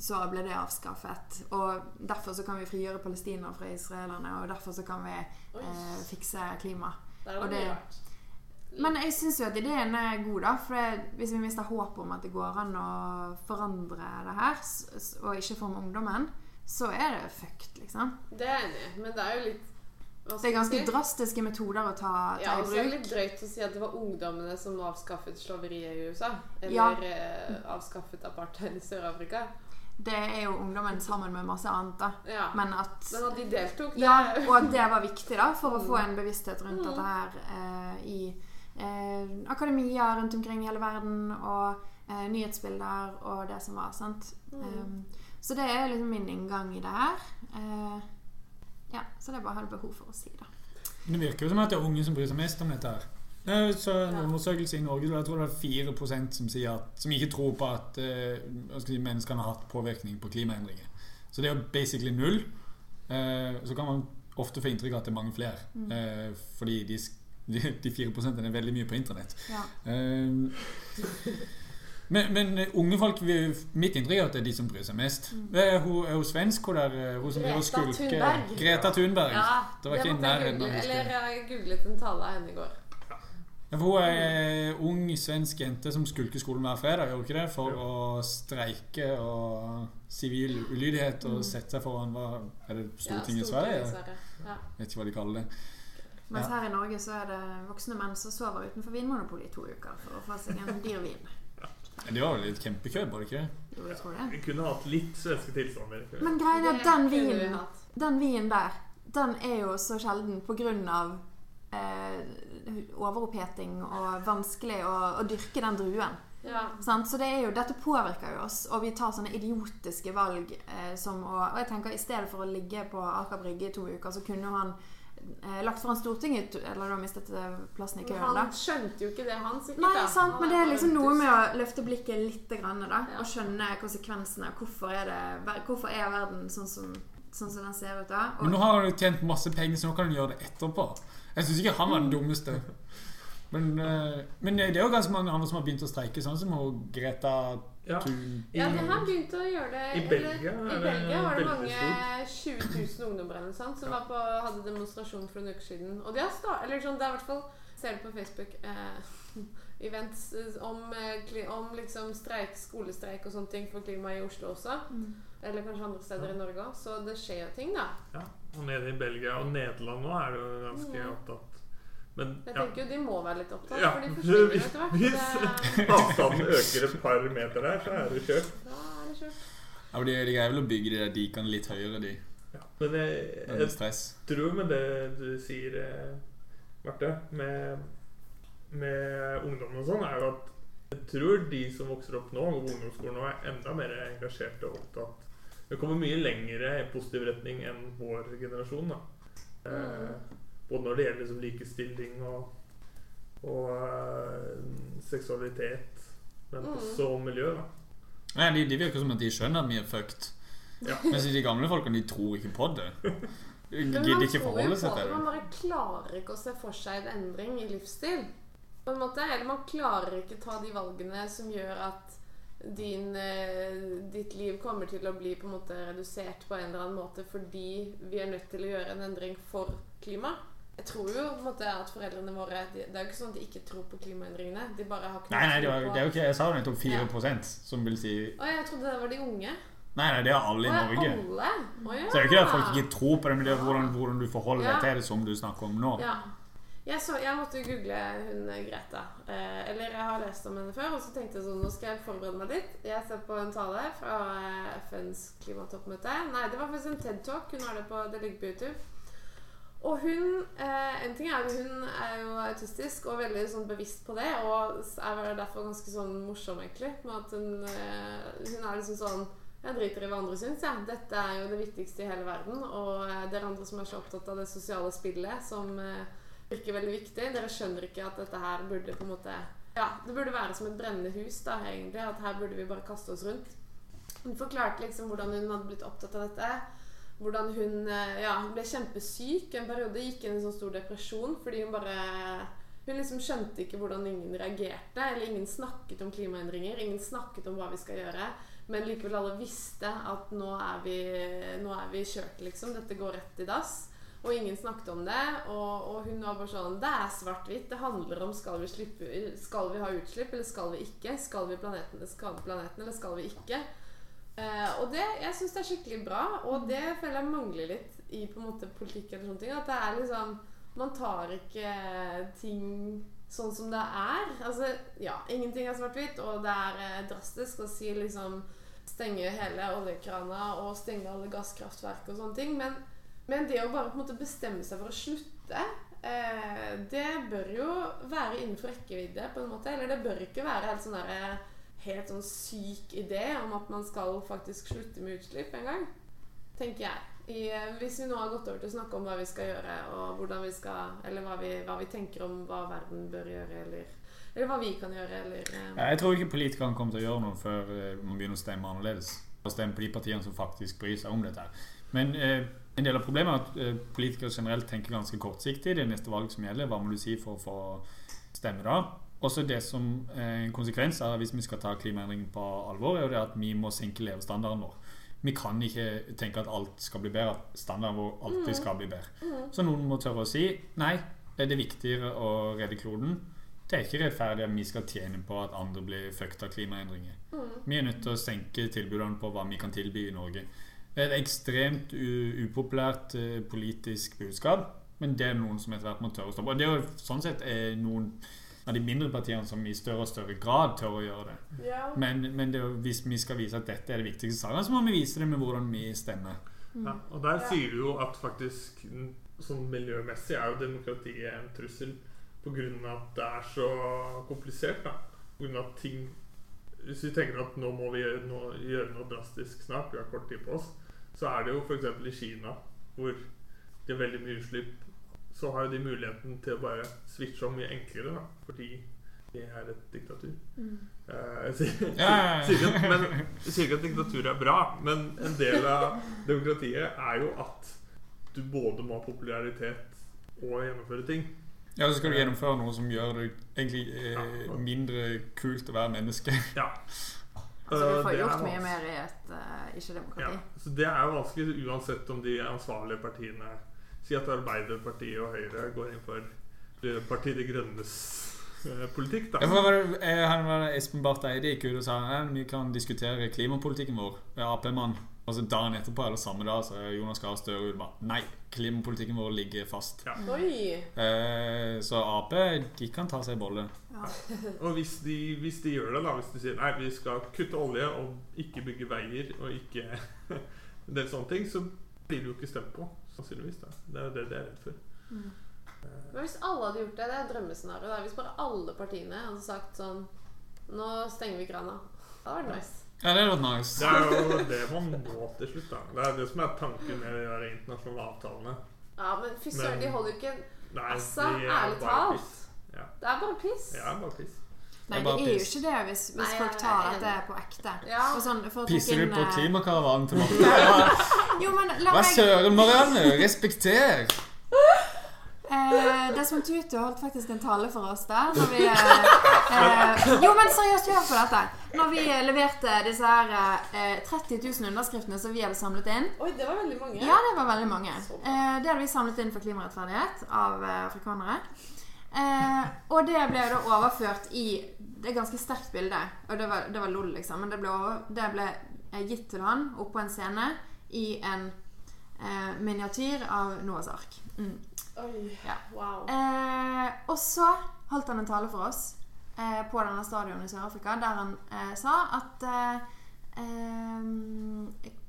så ble det avskaffet. Og derfor så kan vi frigjøre Palestina fra israelerne, og derfor så kan vi eh, fikse klima. Det det- Men jeg syns jo at ideen er god, da. For hvis vi mister håpet om at det går an å forandre det her, og ikke forme ungdommen, så er det fucked, liksom. Det er jeg enig i, men det er jo litt Det er ganske drastiske metoder å ta, ta ja, i bruk. Ja, det er litt drøyt å si at det var ungdommene som avskaffet slaveriet i USA. Eller Ja. eh, avskaffet apartheid i Sør-Afrika. Det er jo ungdommen sammen med masse annet, da. Ja. Men at Men at de deltok, det Ja, og at det var viktig da for å få en bevissthet rundt Mm. dette her eh, i eh, akademia rundt omkring i hele verden, og eh, nyhetsbilder og det som var. sant? Mm. Um, så det er liksom min inngang i det her. Eh, ja, Så det er bare har du behov for å si. Men Det virker jo som at det er unge som bryr seg mest om dette her. Det er så en undersøkelse i Norge jeg tror det er 4 som, at, som ikke tror på at si, menneskene har hatt påvirkning på klimaendringer. Så det er jo basically null. Uh, så kan man ofte få inntrykk av at det er mange flere. Mm. Uh, fordi de, de, de 4 er veldig mye på internett. Ja. Eh, men, men eh, unge folk vi- Mitt inntrykk er at det er de som bryr seg mest. Mm. Er hun, er hun svensk, hun der eh, hun som Greta Thunberg. Greta Thunberg. Ja, Det var ikke i nærheten av. Eller jeg googlet en tale av henne i går. Ja, for hun er ei ung svensk jente som skulker skolen hver fredag, gjør hun ikke det? For Jo. å streike og sivil ulydighet og Mm. sette seg foran hva Er det Stortinget i Ja, Sverige? Sverige. Ja. Vet ikke hva de kaller det. Mens Ja. her i Norge så er det voksne menn som sover utenfor Vinmonopolet i to uker for å få seg en dyr vin. Men Det var vel litt kjempekø, bare ikke? Jo, jeg tror det. Vi kunne hatt litt svenske tilstander. Men greia er at den vinen. Den vinen der, den er jo så sjelden på grunn av eh, overoppheting og vanskelig å, å dyrke den druen. Ja. Så det er jo, dette påvirker jo oss, og vi tar sånne idiotiske valg eh, som å Og jeg tenker i stedet for å ligge på Aker Brygge i to uker, så kunne han lagt foran Stortinget to- Eller da mistet eh, plassen i Men køen, da. han skjønte jo ikke det, han sikkert. Nei, sant, men det er liksom noe med å løfte blikket litt, grann, da, Ja. og skjønne konsekvensene. Hvorfor er, det, hvorfor er verden sånn som sånn som den ser ut da. Men nå har han jo tjent masse penger, så nå kan han gjøre det etterpå. Jeg syns ikke han var den dummeste. Men, eh, men det er jo ganske mange andre som har begynt å streike, sånn som Greta Ja. Ja, de har begynt å gjøre det I eller- Belgia I er Belgia var det mange 20 000 ungdommer eller sånt, som var på, hadde demonstrasjon for en uke siden. Og de har start, eller sånn, det er i hvert fall Ser du på Facebook eh, events eh, om, eh, om liksom streik, skolestreik og sånne ting for klimaet i Oslo også. Mm. Eller kanskje andre steder i Norge òg. Så det skjer jo ting, da. Ja, og nede i Belgia og Nederland nå er det jo ganske mm. opptatt. Men Jeg ja, tenker jo de må være litt opptatt, Ja. for de forsvinner etter hvert. hvis- Det- avstanden øker et par meter der, så er det kjørt. Da er det kjørt. Ja, de, greier vel å bygge de der dikene litt høyere, de. Ja. Men jeg, jeg, jeg tror med det du sier, eh, Marte, med, med ungdom og sånn, er jo at jeg tror de som vokser opp nå, og ungdomsskolen nå, er enda mer engasjerte og opptatt. Det kommer mye lengre i positiv retning enn vår generasjon. da. Eh, både når det gjelder liksom likestilling og, og uh, seksualitet, men Mm. også miljø. da. Nei, de, de virker som at de skjønner at vi er fucked. Ja. Mens de gamle folkene, de tror ikke på det. De gidder ikke forholde seg til det. Man bare klarer ikke å se for seg en endring i livsstil. På en måte, Eller man klarer ikke ta de valgene som gjør at din, eh, ditt liv kommer til å bli på en måte redusert på en eller annen måte fordi vi er nødt til å gjøre en endring for klima. Jeg tror jo på en måte at foreldrene våre de, Det er jo ikke sånn at de ikke tror på klimaendringene. De bare har ikke Nei, nei, det, var, det er jo ikke Jeg sa jo nettopp 4 ja. som vil si Å, jeg trodde det var de unge. Nei, nei, det er alle i Norge. Alle? Å, ja. Så det er jo ikke det at folk ikke tror på det, men det er hvordan, hvordan du forholder deg til det, som du snakker om nå. Ja. Jeg, så, jeg måtte google hun eh, Greta. Eh, eller jeg har lest om henne før, og så tenkte jeg sånn Nå skal jeg forberede meg litt. Jeg ser på en tale fra eh, FNs klimatoppmøte. Nei, det var faktisk en TED-talk. Hun har det på Det ligger på YouTube. Og hun eh, En ting er at hun er jo autistisk og veldig sånn bevisst på det, og er derfor ganske sånn morsom, egentlig. Med at hun, eh, hun er liksom sånn jeg driter i hva andre syns. Ja. Dette er jo det viktigste i hele verden. Og eh, dere andre som er så opptatt av det sosiale spillet, som eh, virker veldig viktig, dere skjønner ikke at dette her burde på en måte Ja, det burde være som et brennende hus, da, egentlig. At her burde vi bare kaste oss rundt. Hun forklarte liksom hvordan hun hadde blitt opptatt av dette. Hvordan hun eh, ja, ble kjempesyk en periode. Gikk inn i en sånn stor depresjon fordi hun bare Hun liksom skjønte ikke hvordan ingen reagerte. Eller ingen snakket om klimaendringer. Ingen snakket om hva vi skal gjøre. Men likevel alle visste at nå er vi, nå er kjørt, liksom. Dette går rett i dass. Og ingen snakket om det. Og, og hun var bare sånn Det er svart-hvitt. Det handler om skal vi, slippe, skal vi ha utslipp, eller skal vi ikke? Skal vi planeten, skade planeten, eller skal vi ikke? Eh, og det, jeg syns det er skikkelig bra, og det føler jeg mangler litt i på en måte politikk. eller sånne ting, At det er liksom Man tar ikke ting sånn som det er. Altså, ja, ingenting er svart-hvitt, og det er eh, drastisk å si liksom Stenge hele oljekrana og stenge alle gasskraftverk og sånne ting. Men, men det å bare på en måte bestemme seg for å slutte eh, det bør jo være innenfor rekkevidde, på en måte. Eller det bør ikke være helt sånn derre helt sånn syk idé om at man skal faktisk slutte med utslipp en gang. Tenker jeg. I, eh, hvis vi nå har gått over til å snakke om hva vi skal gjøre, og hvordan vi skal Eller hva vi, hva vi tenker om hva verden bør gjøre, eller, eller hva vi kan gjøre, eller eh, Ja, Jeg tror ikke politikerne kommer til å gjøre noe før eh, man begynner å stemme annerledes. Og stemme på de partiene som faktisk bryr seg om dette. Men eh, en del av problemet er at eh, politikere generelt tenker ganske kortsiktig. Det er neste valg som gjelder. Hva må du si for å få stemme da? Også det som eh, en konsekvens er hvis vi skal ta klimaendringen på alvor, er jo det at vi må senke levestandarden vår. Vi kan ikke tenke at alt skal bli bedre, at standarden vår alltid skal bli bedre. Så noen må tørre å si nei, er det viktigere å redde kloden? Det er ikke rettferdig at vi skal tjene på at andre blir fucked av klimaendringer. Vi er nødt til å senke tilbudene på hva vi kan tilby i Norge. Det er et ekstremt upopulært eh, politisk budskap, men det er noen som etter hvert må tørre å stoppe. Og det er jo sånn sett er noen av de mindre partiene som i større og større grad tør å gjøre det. ja. Men, men det hvis vi skal vise at dette er det viktigste saken, så må vi vise det med hvordan vi stemmer. Ja, og der sier du jo at faktisk sånn miljømessig er jo demokratiet en trussel pga. at det er så komplisert. da av at ting Hvis vi tenker at nå må vi gjøre noe, gjøre noe drastisk snart, vi har kort tid på oss, så er det jo f.eks. i Kina, hvor det er veldig mye utslipp, så har jo de muligheten til å bare switche om mye enklere. da Fordi det er et diktatur. Mm. Eh, jeg sier, ikke at, at diktatur er bra, men en del av demokratiet er jo at du både må ha popularitet og gjennomføre ting. Ja, så skal du gjennomføre noe som gjør det egentlig eh, mindre kult å være menneske. Ja. Altså, du Eh, får gjort mye mer i et uh, ikke-demokrati. Ja, så det er jo vanskelig uansett om de ansvarlige partiene Si at Arbeiderpartiet og Høyre går inn for Partiet De Grønnes eh, politikk. da Ja, for var det, eh, han var Espen Barth Eide gikk ut og sa at vi kan diskutere klimapolitikken vår. Ap-mann. Og så dagen etterpå eller samme dag så er Jonas Gahr Støre ute bare Nei, klimapolitikken vår ligger fast. Oi! Eh, så Ap de kan ta seg en bolle. Ja. Og hvis de, hvis de gjør det, da Hvis de sier nei, vi skal kutte olje og ikke bygge veier og ikke en del sånne ting, så blir det jo ikke stemt på. Sannsynligvis. da Det er jo det de er redd for. Mm. Men hvis alle hadde gjort det, det er drømmescenarioet. da. Hvis bare alle partiene hadde sagt sånn Nå stenger vi krana. Det hadde vært nice. Ja, det hadde vært Det er jo det man må til slutt. da Det er det som er tanken med de der internasjonale avtalene. Ja, men fy søren, de holder jo ikke Nei, Altså, de er ærlig talt. Ja. Det er bare piss. Ja, bare piss. Nei, Det er det er jo ikke det hvis, hvis Nei, folk tar at det er på ekte. Ja. Sånn, for å Pisser du på eh, klimakaravanen til Marte? Hva søren, Marianne? Respekter! eh, Desmond Tutu holdt faktisk en tale for oss der. Når vi, eh, eh, jo, men seriøst, hør på dette. Når vi eh, leverte disse her eh, 30 000 underskriftene som vi hadde samlet inn Oi, det var veldig mange. Ja, det var veldig mange. Eh, det hadde vi samlet inn for klimarettferdighet av eh, afrikanere. Eh, og det ble da overført i Det er et ganske sterkt bilde. Og det var, det var lol, liksom. Men det ble, det ble eh, gitt til han oppå en scene i en eh, miniatyr av Noahs ark. Mm. Oi, Ja. wow. Eh, og så holdt han en tale for oss eh, på denne stadionet i Sør-Afrika, der han eh, sa at eh,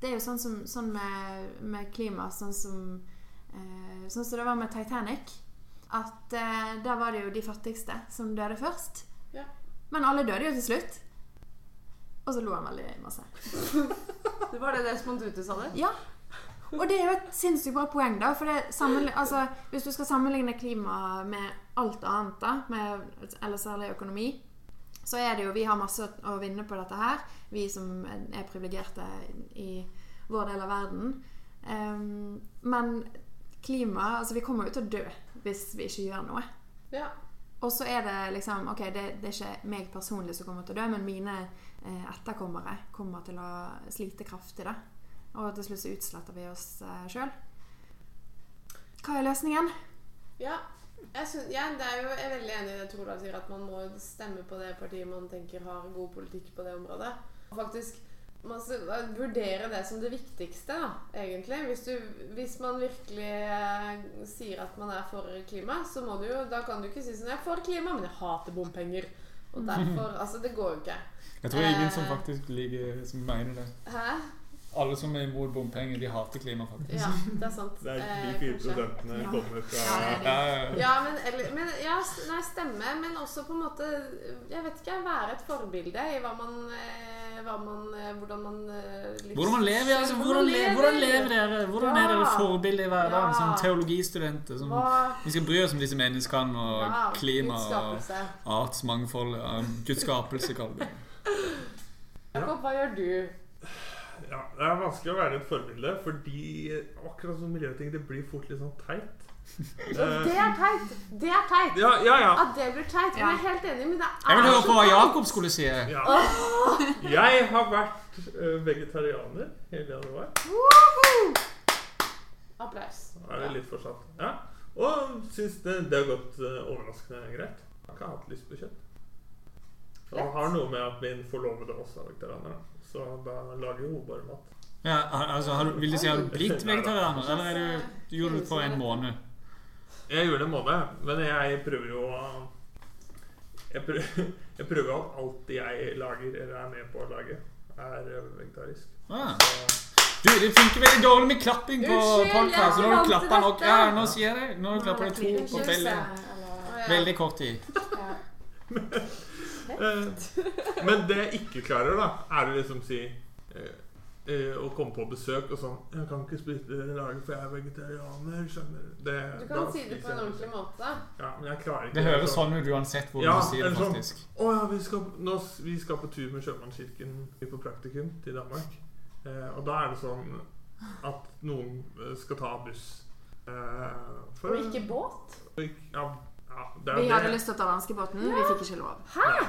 Det er jo sånn, som, sånn med, med klima, sånn som eh, Sånn som det var med Titanic. At der var det jo de fattigste som døde først. Ja. Men alle døde jo til slutt. Og så lo han veldig masse. Det var det det sa det? Ja. Og det er jo et sinnssykt bra poeng, da. For altså, hvis du skal sammenligne klima med alt annet, da, med, eller særlig økonomi, så er det jo Vi har masse å vinne på dette her, vi som er privilegerte i vår del av verden. Um, men klima Altså, vi kommer jo til å dø hvis vi ikke gjør noe. Ja. Og så er det liksom Ok, det, det er ikke meg personlig som kommer til å dø, men mine eh, etterkommere kommer til å slite kraftig, da. Og til slutt så utsletter vi oss eh, sjøl. Hva er løsningen? Ja. Jeg, synes, ja, er jo, jeg er veldig enig i det Torvald sier, at man må stemme på det partiet man tenker har god politikk på det området. Og faktisk man skal vurdere det som det viktigste, da, egentlig. Hvis, du, hvis man virkelig eh, sier at man er for klima, så må du jo Da kan du ikke si sånn Jeg er for klima, men jeg hater bompenger. Og derfor Altså, det går jo ikke. Jeg tror ingen som Eh. faktisk liker Som mener det. Hæ? Alle som er imot bompenger, de hater klima, faktisk. Ja, det er sant. Det er Eh, de fire prosentene Ja. kommer fra Ja. Ja, ja, ja. Ja, men, eller, men ja, nei, stemme, men også på en måte Jeg vet ikke, være et forbilde i hva man, eh, man eh, Hvordan man liksom, Hvordan man lever, altså, hvordan, le, hvordan lever dere? Hvordan er dere forbilde i hverdagen Ja. som teologistudenter? Som, vi skal bry oss om disse menneskene og ja, klima og artsmangfold. Ja, Guds skapelse, kaller vi det. Jakob, hva gjør du? Ja, Det er vanskelig å være et forbilde, fordi akkurat som miljøting, det blir fort litt sånn teit. Eh, Det er teit! Det er teit! ja, ja, ja. At det blir teit. Men jeg er helt enig, men det er Jeg vil høre på hva. Jakob skulle si. ja. Jeg har vært eh, vegetarianer hele januar. Applaus. Da er det litt fortsatt. Ja. Og syns det, det har gått eh, overraskende greit. Jeg har ikke hatt lyst på kjøtt. Og har noe med at min forlovede også er vegetarianer. Så da lager hun bare mat. Ja, altså, har vil du si har du blitt vegetarianer, eller er du, du gjorde det på en måned? Jeg gjør det en måned, men jeg prøver jo å jeg prøver, jeg prøver jo at alt jeg lager, eller er med på å lage, er eh, vegetarisk. Ah. Så, Du, det funker veldig dårlig med klapping på podkast. Nå klappa nok. Ja, nå sier jeg det. Nå klapper du to på Unnskyld, veldig, veldig kort tid. eh, men det jeg ikke klarer, da, er å liksom si eh, å komme på besøk og sånn 'Jeg kan ikke spise lager, for jeg er vegetarianer.' Skjønner du? Det, Du kan si det på en ordentlig måte. Ja, men jeg klarer ikke Det høres sånn ut uansett hvor Ja, du sier det, faktisk. sånn. faktisk. Å ja, vi skal, nå, vi skal på tur med Sjømannskirken på praktikum til Danmark. Eh, og da er det sånn at noen eh, skal ta buss. Eh, for, Og ikke båt. og ikke- Ja, ja, det er Vi det. hadde lyst til å ta danskebåten, vi fikk ikke lov. Hæ?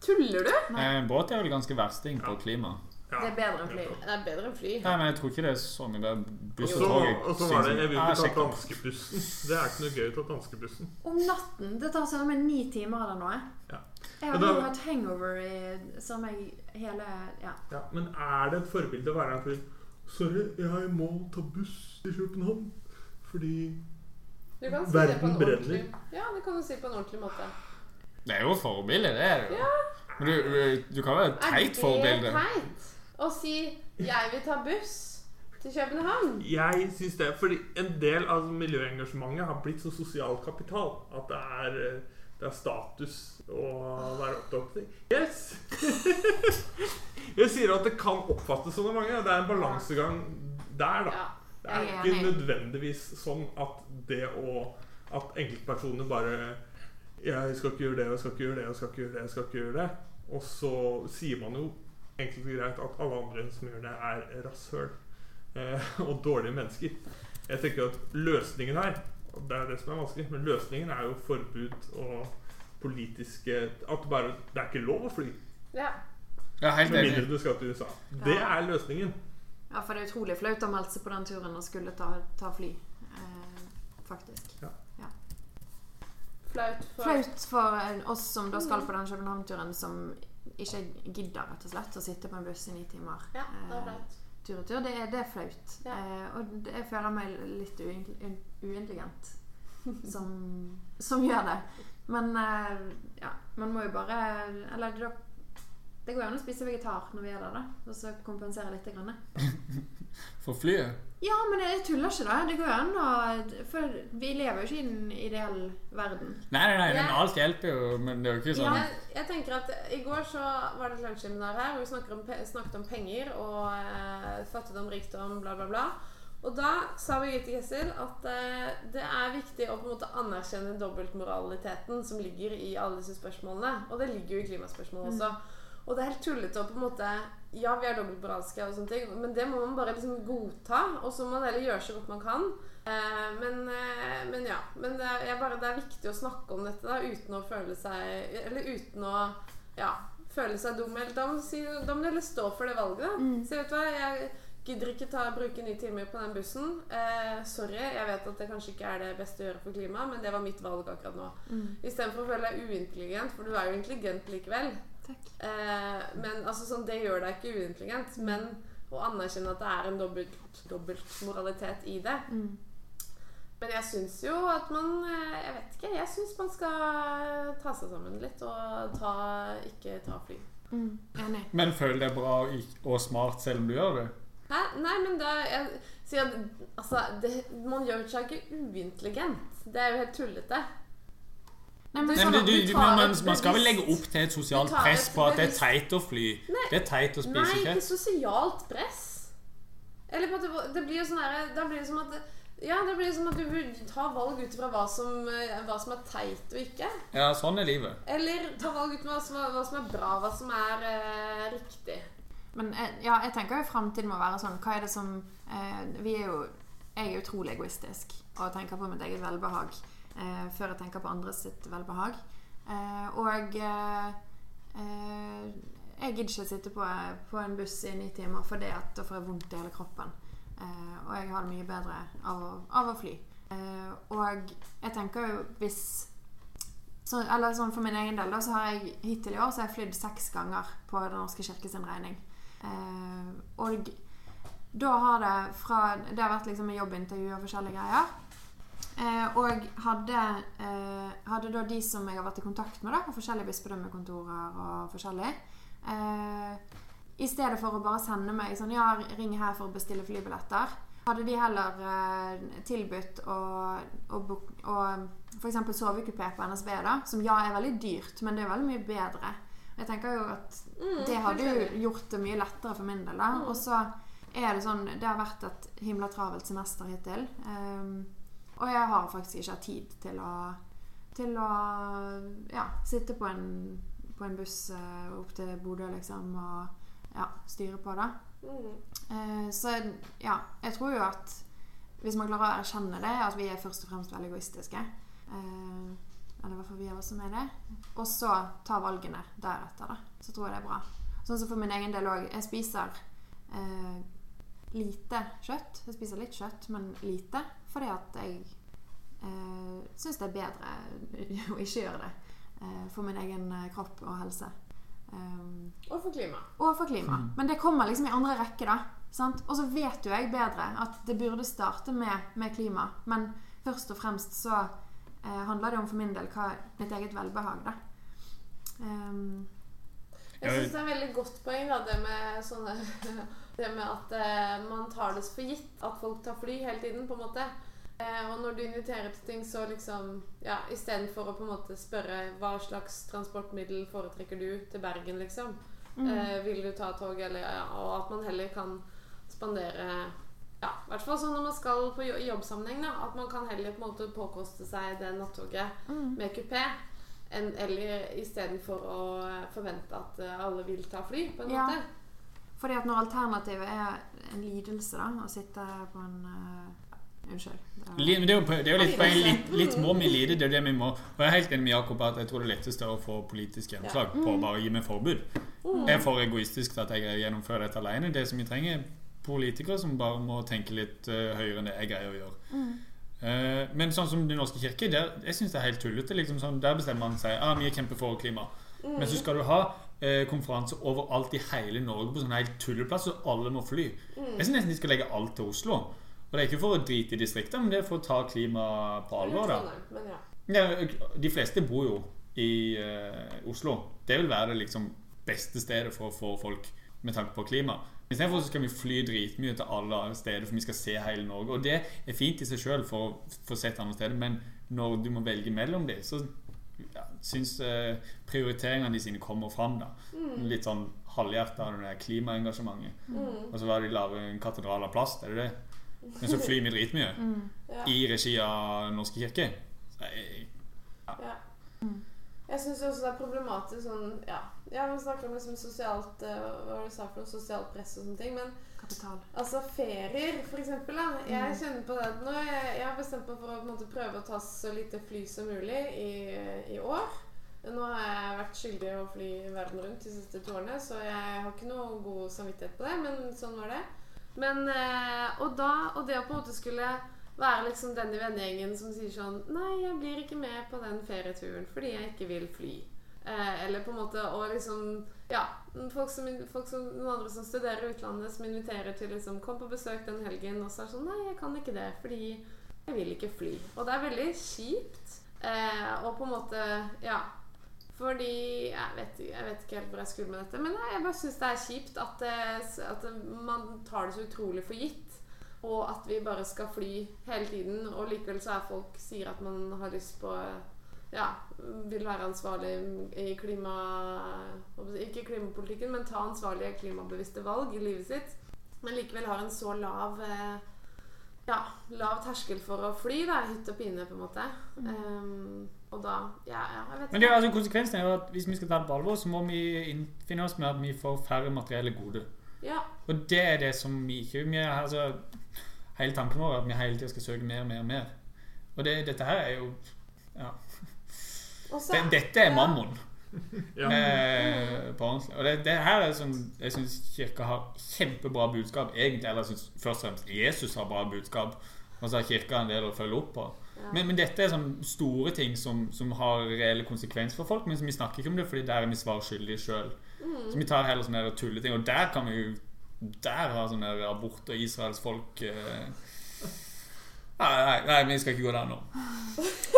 Tuller du? Eh, båt er vel ganske versting på klima. Ja. Det er bedre enn fly. Det er bedre enn fly. Nei, men jeg tror ikke det er sånn mye bedre. Og Buss så, og tog og så var det Jeg vil ikke ta det. danskebussen. Det er ikke noe gøy å ta danskebussen. Om natten. Det tar samme ni timer eller noe. Ja. Jeg har da- hatt hangover i samme hele Ja. Ja, men er det et forbilde å være her fyr Sorry, jeg må ta buss til København fordi Du kan si Verden en brenner. Ja, det kan du si på en ordentlig måte. Det er jo et forbilde, det er det jo. Men du, du, du kan være et teit forbilde. Er det teit å si 'jeg vil ta buss til København'? Jeg syns det fordi en del av miljøengasjementet har blitt så sosial kapital at det er, det er status å være opptatt av ting. Yes! Jeg sier at det kan oppfattes som av mange. Det er en balansegang der, da. Det er ikke nødvendigvis sånn at det å At enkeltpersoner bare 'Jeg skal ikke gjøre det, jeg skal ikke gjøre det, jeg skal ikke gjøre det.' jeg skal ikke gjøre det Og så sier man jo enkelt og greit at alle andre som gjør det, er rasshøl eh, og dårlige mennesker. Jeg tenker at løsningen her og Det er det som er vanskelig, men løsningen er jo forbud og politiske At bare Det er ikke lov å fly. ja. Ja, helt Med mindre du skal til USA. Det er løsningen. ja, for det er utrolig flaut å melde seg på den turen og skulle ta, ta fly. Eh, faktisk. Flaut for Flaut for oss som da skal på den København-turen, som ikke gidder rett og slett å sitte på en buss i ni timer. Ja, det er Eh, flaut. tur og tur. Det det er flaut. Ja. Eh, og det, jeg føler meg litt uintelligent som, som gjør det. Men eh, ja, man må jo bare Eller det, det går jo an å spise vegetar når vi er der, da. Og så kompensere litt. Grann. For flyet. Ja, men jeg tuller ikke, da. Det går jo an å For vi lever jo ikke i en ideell verden. Nei, nei, nei, men alt hjelper jo, men det er jo ikke sånn Jeg, jeg tenker at I går så var det et lunsjseminar her og vi snakket om, pe- snakket om penger og eh, fattigdom, rikdom, bla, bla, bla. Og da sa Birgitte Kessel at eh, det er viktig å på en måte anerkjenne dobbeltmoraliteten som ligger i alle disse spørsmålene. Og det ligger jo i klimaspørsmålet også. Og det er helt tullete å på en måte Ja, vi er dobbeltmoralske, og sånne ting, men det må man bare liksom godta. Og så må man heller gjøre så godt man kan. Eh, men, eh, men ja. Men det er, bare, det er viktig å snakke om dette da, uten å føle seg Eller uten å ja, føle seg dum. Eller Da må, si, da må du heller stå for det valget. da Så vet du hva, jeg gidder ikke ta, bruke ni timer på den bussen. Eh, sorry, jeg vet at det kanskje ikke er det beste å gjøre for klimaet, men det var mitt valg akkurat nå. Istedenfor å føle deg uintelligent, for du er jo intelligent likevel. Takk. Eh, men altså sånn, Det gjør deg ikke uintelligent, men å anerkjenne at det er en dobbelt, dobbelt moralitet i det. Mm. Men jeg syns jo at man eh, Jeg vet ikke. Jeg syns man skal ta seg sammen litt og ta, ikke ta fly. Mm. Enig. Men føler det bra og og smart selv om du gjør det? Hæ? Nei, men da jeg sier Altså, det, man gjør seg ikke uintelligent. Det er jo helt tullete. Nei, men Du Nei, sånn, men du, du du, man, man skal vel legge opp til et sosialt press et på at det er teit å fly. Nei. Det er teit å Nei, spise ikke kjøtt. sosialt press. Eller på at det, det blir jo sånn her Da blir det som at Ja, det blir som at du vil ta valg ut ifra hva, som, eh, hva som er teit og ikke. Ja, sånn er livet. Eller ta valg ut fra hva, som hva som er bra, hva som er eh, riktig. Men eh, ja, jeg tenker jo fremtiden må være sånn Hva er det som eh, Vi er jo Jeg er utrolig egoistisk og tenker på mitt eget velbehag eh, før jeg tenker på andres sitt velbehag. Eh, og eh, eh, jeg gidder ikke sitte på, på en buss i ni timer fordi at da får jeg vondt i hele kroppen. Eh, og jeg har det mye bedre av å, av å fly. Eh, og jeg tenker jo hvis så, eller sånn For min egen del da, så har jeg hittil i år så har jeg flydd seks ganger på Den norske kirke sin regning. Eh, og da har det fra Det har vært liksom jobbintervju og forskjellige greier. Eh, og hadde, eh, hadde da de som jeg har vært i kontakt med, da, på forskjellige bispedømmekontorer og forskjellig eh, I stedet for å bare sende meg sånn Ja, ring her for å bestille flybilletter. Hadde de heller eh, tilbudt å, å, å f.eks. sovekupé på NSB, da, som ja er veldig dyrt, men det er veldig mye bedre. Jeg tenker jo at Mm, det hadde jo gjort det mye lettere for min del. da Og så er det sånn Det har vært et himla travelt semester hittil. Um, og jeg har faktisk ikke hatt tid til å Til å ja, sitte på en, på en buss eh, opp til Bodø, liksom, og ja, styre på det. Mm. Eh, så ja, jeg tror jo at hvis man klarer å erkjenne det, at vi er først og fremst veldig egoistiske eh, Eller i hvert fall vi av oss som er det. Og så ta valgene deretter, da. Så tror jeg det er bra. Sånn som for min egen del òg. Jeg spiser eh, lite kjøtt. Jeg spiser litt kjøtt, men lite. Fordi at jeg eh, syns det er bedre å ikke gjøre det. Eh, for min egen eh, kropp og helse. Um, Og for klima. og for klima. Men det kommer liksom i andre rekke, da. Sant? Og så vet jo jeg bedre at det burde starte med, med klima. Men først og fremst så eh, handler det om for min del hva mitt eget velbehag, da. Um, Jeg syns det er et veldig godt poeng, da, det med sånne Det med at eh, man tar det for gitt at folk tar fly hele tiden, på en måte. Eh, og når du inviterer til ting, så liksom Ja, istedenfor å på en måte spørre hva slags transportmiddel foretrekker du til Bergen, liksom. Eh, vil du ta tog, eller ja, Og at man heller kan spandere ja, i hvert fall sånn når man skal på jobbsammenheng, da. At man kan heller på en måte påkoste seg det nattoget mm. med kupé. Enn- Eller istedenfor å forvente at eh, alle vil ta fly, på en Ja. måte. Fordi at når alternativet er en lidelse, da, å sitte på en uh, Unnskyld. Det er- Det er jo, det er jo litt, poeng, litt, litt må vi lide. Det er det vi må. Og jeg er helt enig med Jakob at jeg tror det letteste er å få politisk gjennomslag på å bare gi meg forbud. Jeg er for egoistisk til at jeg gjennomfører dette alene. Det som vi trenger, er politikere som bare må tenke litt uh, høyere enn det jeg greier å gjøre. Eh, men sånn som Den norske kirke, der, jeg syns det er helt tullete. Liksom sånn, der bestemmer man seg ah, vi kjemper for klima. Men så skal du ha eh, konferanse overalt i hele Norge på sånne helt tulleplass, så alle må fly. Jeg syns nesten de skal legge alt til Oslo. Og det er ikke for å drite i distriktene, men det er for å ta klima på alvor. da. Ja, de fleste bor jo i eh, Oslo. Det vil være det liksom beste stedet for å få folk med tanke på klima. Istedenfor skal vi fly dritmye til alle steder, for vi skal se hele Norge. Og det er fint i seg sjøl for å få sett andre steder, men når du må velge mellom dem, så ja, syns eh, prioriteringene de sine kommer fram. da. Litt sånn halvhjerta av det der klimaengasjementet. Mm. Og så var de lager en katedral av plast, er det det? Men så flyr vi dritmye. Ja. I regi av Norske kirke. Så jeg, Ja. Jeg syns også det er problematisk sånn Ja, ja vi snakker om liksom sosialt eh, Hva var det du sa for noe? Sosialt press og sånne ting. Men Kapital. altså ferier, for eksempel. Da. Jeg kjenner på det nå jeg, jeg har bestemt meg for å måte, prøve å ta så lite fly som mulig i, i år. Nå har jeg vært skyldig i å fly verden rundt de siste to årene, så jeg har ikke noe god samvittighet på det, men sånn var det. Men, eh, og, da, og det å på en måte skulle være liksom den i vennegjengen som sier sånn Nei, jeg blir ikke med på den ferieturen fordi jeg ikke vil fly. Eh, eller på en måte Og liksom Ja. Folk som, folk som, noen andre som studerer i utlandet, som inviterer til liksom Kom på besøk den helgen, og så er sånn Nei, jeg kan ikke det fordi jeg vil ikke fly. Og det er veldig kjipt. Eh, og på en måte Ja. Fordi jeg vet, jeg vet ikke helt hvor jeg skulle med dette, men jeg bare syns det er kjipt at, det, at man tar det så utrolig for gitt. Og at vi bare skal fly hele tiden, og likevel så er folk sier at man har lyst på Ja, vil være ansvarlig i klima... Ikke klimapolitikken, men ta ansvarlige klimabevisste valg i livet sitt. Men likevel har en så lav eh, ja, lav terskel for å fly, da. Hytt og pine, på en måte. Um, og da Ja, ja, jeg vet Men det, er altså, konsekvensen er jo at hvis vi skal ta det på alvor, så må vi innfinne oss med at vi får færre materielle gode. Ja. Og det er det som vi ikke vi er, altså, Hele tanken vår er at vi hele tida skal søke mer mer mer. Og det, dette her er jo ja. Også, det, Dette er ja. mammon. Ja. Eh, på ordentlig. Og det, det her er sånn Jeg syns kirka har kjempebra budskap, egentlig. Eller jeg synes først og fremst Jesus har bra budskap. Og så har kirka en del å følge opp på. Ja. Men, men dette er sånn store ting som, som har reelle konsekvens for folk, men som vi snakker ikke om det, fordi der er vi svar skyldige sjøl. Mm. Så vi tar heller sånne tulleting. Og der kan vi jo Der har sånne abort og Israels folk eh, Nei, nei, nei, vi skal ikke gå der nå.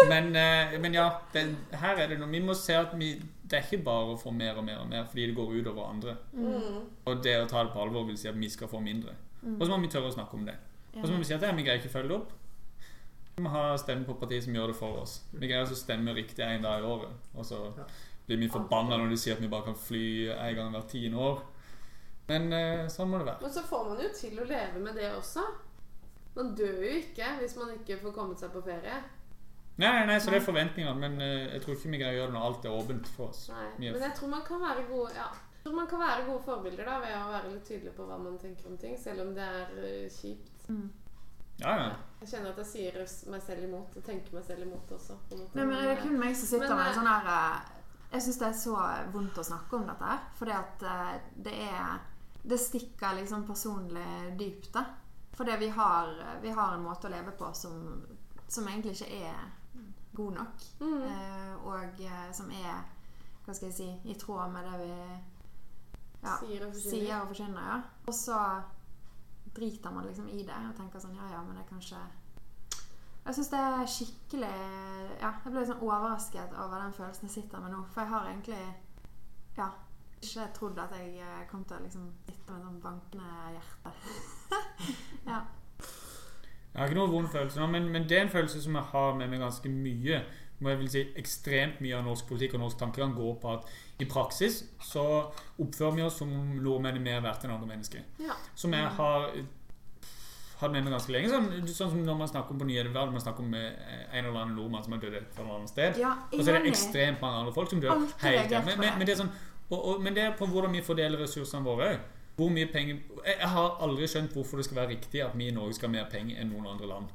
Men, eh, men ja, det, her er det noe Vi må se at vi, det er ikke bare å få mer og mer og mer fordi det går utover andre. Mm. Og det å ta det på alvor vil si at vi skal få mindre. Og så må vi tørre å snakke om det. Og så må vi si at ja, vi greier ikke å følge det opp. Vi må ha stemme på partiet som gjør det for oss. Vi greier altså å stemme riktig en dag i året. Og så blir vi forbanna når de sier at vi bare kan fly en gang hvert tiende år. Men eh, sånn må det være. Men så får man jo til å leve med det også. Man dør jo ikke hvis man ikke får kommet seg på ferie. Nei, nei, så det er forventninger, men eh, jeg tror ikke vi greier å gjøre det når alt er åpent for oss. Nei. Men jeg tror man kan være gode ja. Jeg tror man kan være gode forbilder da, ved å være litt tydelig på hva man tenker om ting, selv om det er eh, kjipt. Ja, ja. Jeg kjenner at jeg sier meg selv imot, og tenker meg selv imot også. På en måte. Nei, men det er kun meg som sitter Men, med en sånn her Jeg syns det er så vondt å snakke om dette her. Fordi at det er Det stikker liksom personlig dypt, da. Fordi vi har, vi har en måte å leve på som, som egentlig ikke er god nok. Mm. eh, Og eh, som er, hva skal jeg si, i tråd med det vi ja, Sier og forkynner. Ja. Og så driter man liksom i det og tenker sånn Ja, ja, men det er kanskje Jeg syns det er skikkelig Ja, jeg ble liksom overrasket over den følelsen jeg sitter med nå. For jeg har egentlig Ja. Ikke trodd at jeg eh, kom til å liksom sitte med sånn bankende hjerte. ja. Jeg har ikke noen vond følelse nå, men, men det er en følelse som jeg har med meg ganske mye. Må jeg vil si Ekstremt mye av norsk politikk og norsk tankegang går på at i praksis så oppfører vi oss som om nordmenn er mer verdt enn andre mennesker. Ja. Som jeg har hatt med meg ganske lenge. Sånn, sånn som når man snakker om på nyheter, når man snakker om eh, en eller annen nordmann som har dødd et eller annet sted. ja Og så er det ekstremt mange andre folk som dør hele tiden. Men, men, men, det er sånn, og, og, men det er på hvordan vi fordeler ressursene våre. Hvor mye penger jeg, har aldri skjønt hvorfor det skal være riktig at vi i Norge skal ha mer penger enn noen andre land.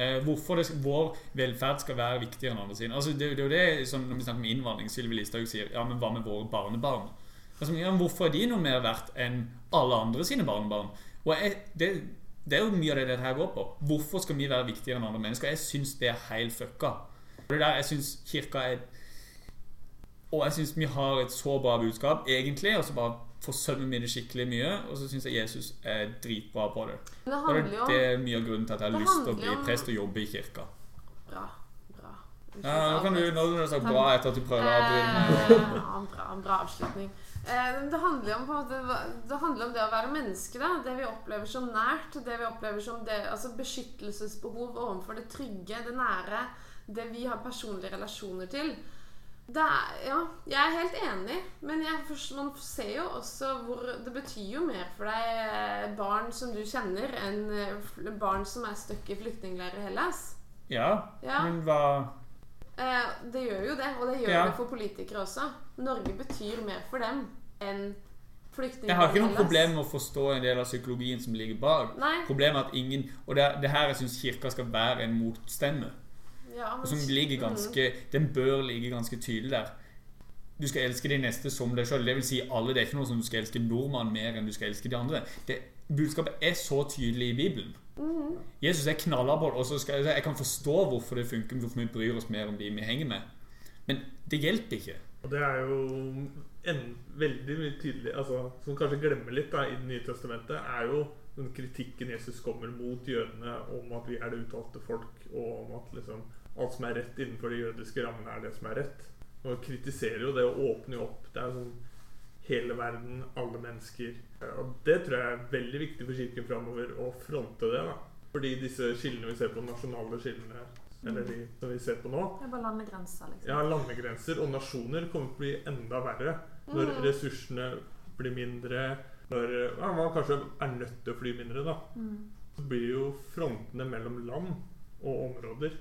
Eh, hvorfor det, vår velferd skal være viktigere enn andre sine. Altså, det, det er jo det som Når vi snakker om innvandring, Sylvi Listhaug sier ja, men hva med våre barnebarn? Altså, ja, hvorfor er de noe mer verdt enn alle andre sine barnebarn? Og jeg, det, det er jo mye av det dette her går på. Hvorfor skal vi være viktigere enn andre mennesker? Jeg syns det er helt fucka. Og det der, jeg syns kirka er Og jeg syns vi har et så bra budskap, egentlig, og så bare forsømmer vi det skikkelig mye. Og så syns jeg Jesus er dritbra på det. Det Og det, om det er mye av grunnen til at jeg har lyst til å bli om- prest og jobbe i kirka. Bra. bra. Ja, nå kan du, nå har du sagt bra etter at du prøver å avbryte. Eh, ja, bra, bra avslutning. Eh, det handler om, måte, det handler om det å være menneske. Da. Det vi opplever som nært. Det vi opplever som det, altså beskyttelsesbehov overfor det trygge, det nære. Det vi har personlige relasjoner til. Er, ja, jeg er helt enig, men jeg, man ser jo også hvor Det betyr jo mer for deg barn som du kjenner, enn eh, barn som er stuck i flyktningleirer i Hellas. Ja, Ja. men hva Eh, det gjør jo det, og det gjør Ja. det for politikere også. Norge betyr mer for dem enn flyktninger Jeg har ikke noe problem med å forstå en del av psykologien som ligger bak. Nei. Problemet er at ingen Og det, det her jeg syns kirka skal være en motstemme. Ja, men, som ligger ganske Den bør ligge ganske tydelig der. Du skal elske de neste som deg sjøl. Det vil si alle. Det er ikke noe som du skal elske nordmann mer enn du skal elske de andre. Det, budskapet er så tydelig i Bibelen. Mhm. Jesus er knallhard. Og så skal jeg, jeg kan forstå hvorfor det funker, hvorfor vi bryr oss mer om de vi henger med. Men det hjelper ikke. Og det er jo en veldig mye tydelig altså, Som kanskje glemmer litt da, i Det nye testamentet, er jo den kritikken Jesus kommer mot jødene om at vi er det uttalte folk, og om at liksom, alt som er rett innenfor de jødiske rammene, er det som er rett. Og kritiserer jo det og åpner jo opp. Det er sånn hele verden, alle mennesker. Og det tror jeg er veldig viktig for kirken framover å fronte det. da Fordi disse skillene vi ser på, nasjonale skillene, eller de som vi ser på nå, Det er bare landegrenser, liksom. ja, landegrenser og nasjoner kommer til å bli enda verre når Mm. ressursene blir mindre. Når ja, man kanskje er nødt til å fly mindre, da. Mm. Så blir jo frontene mellom land og områder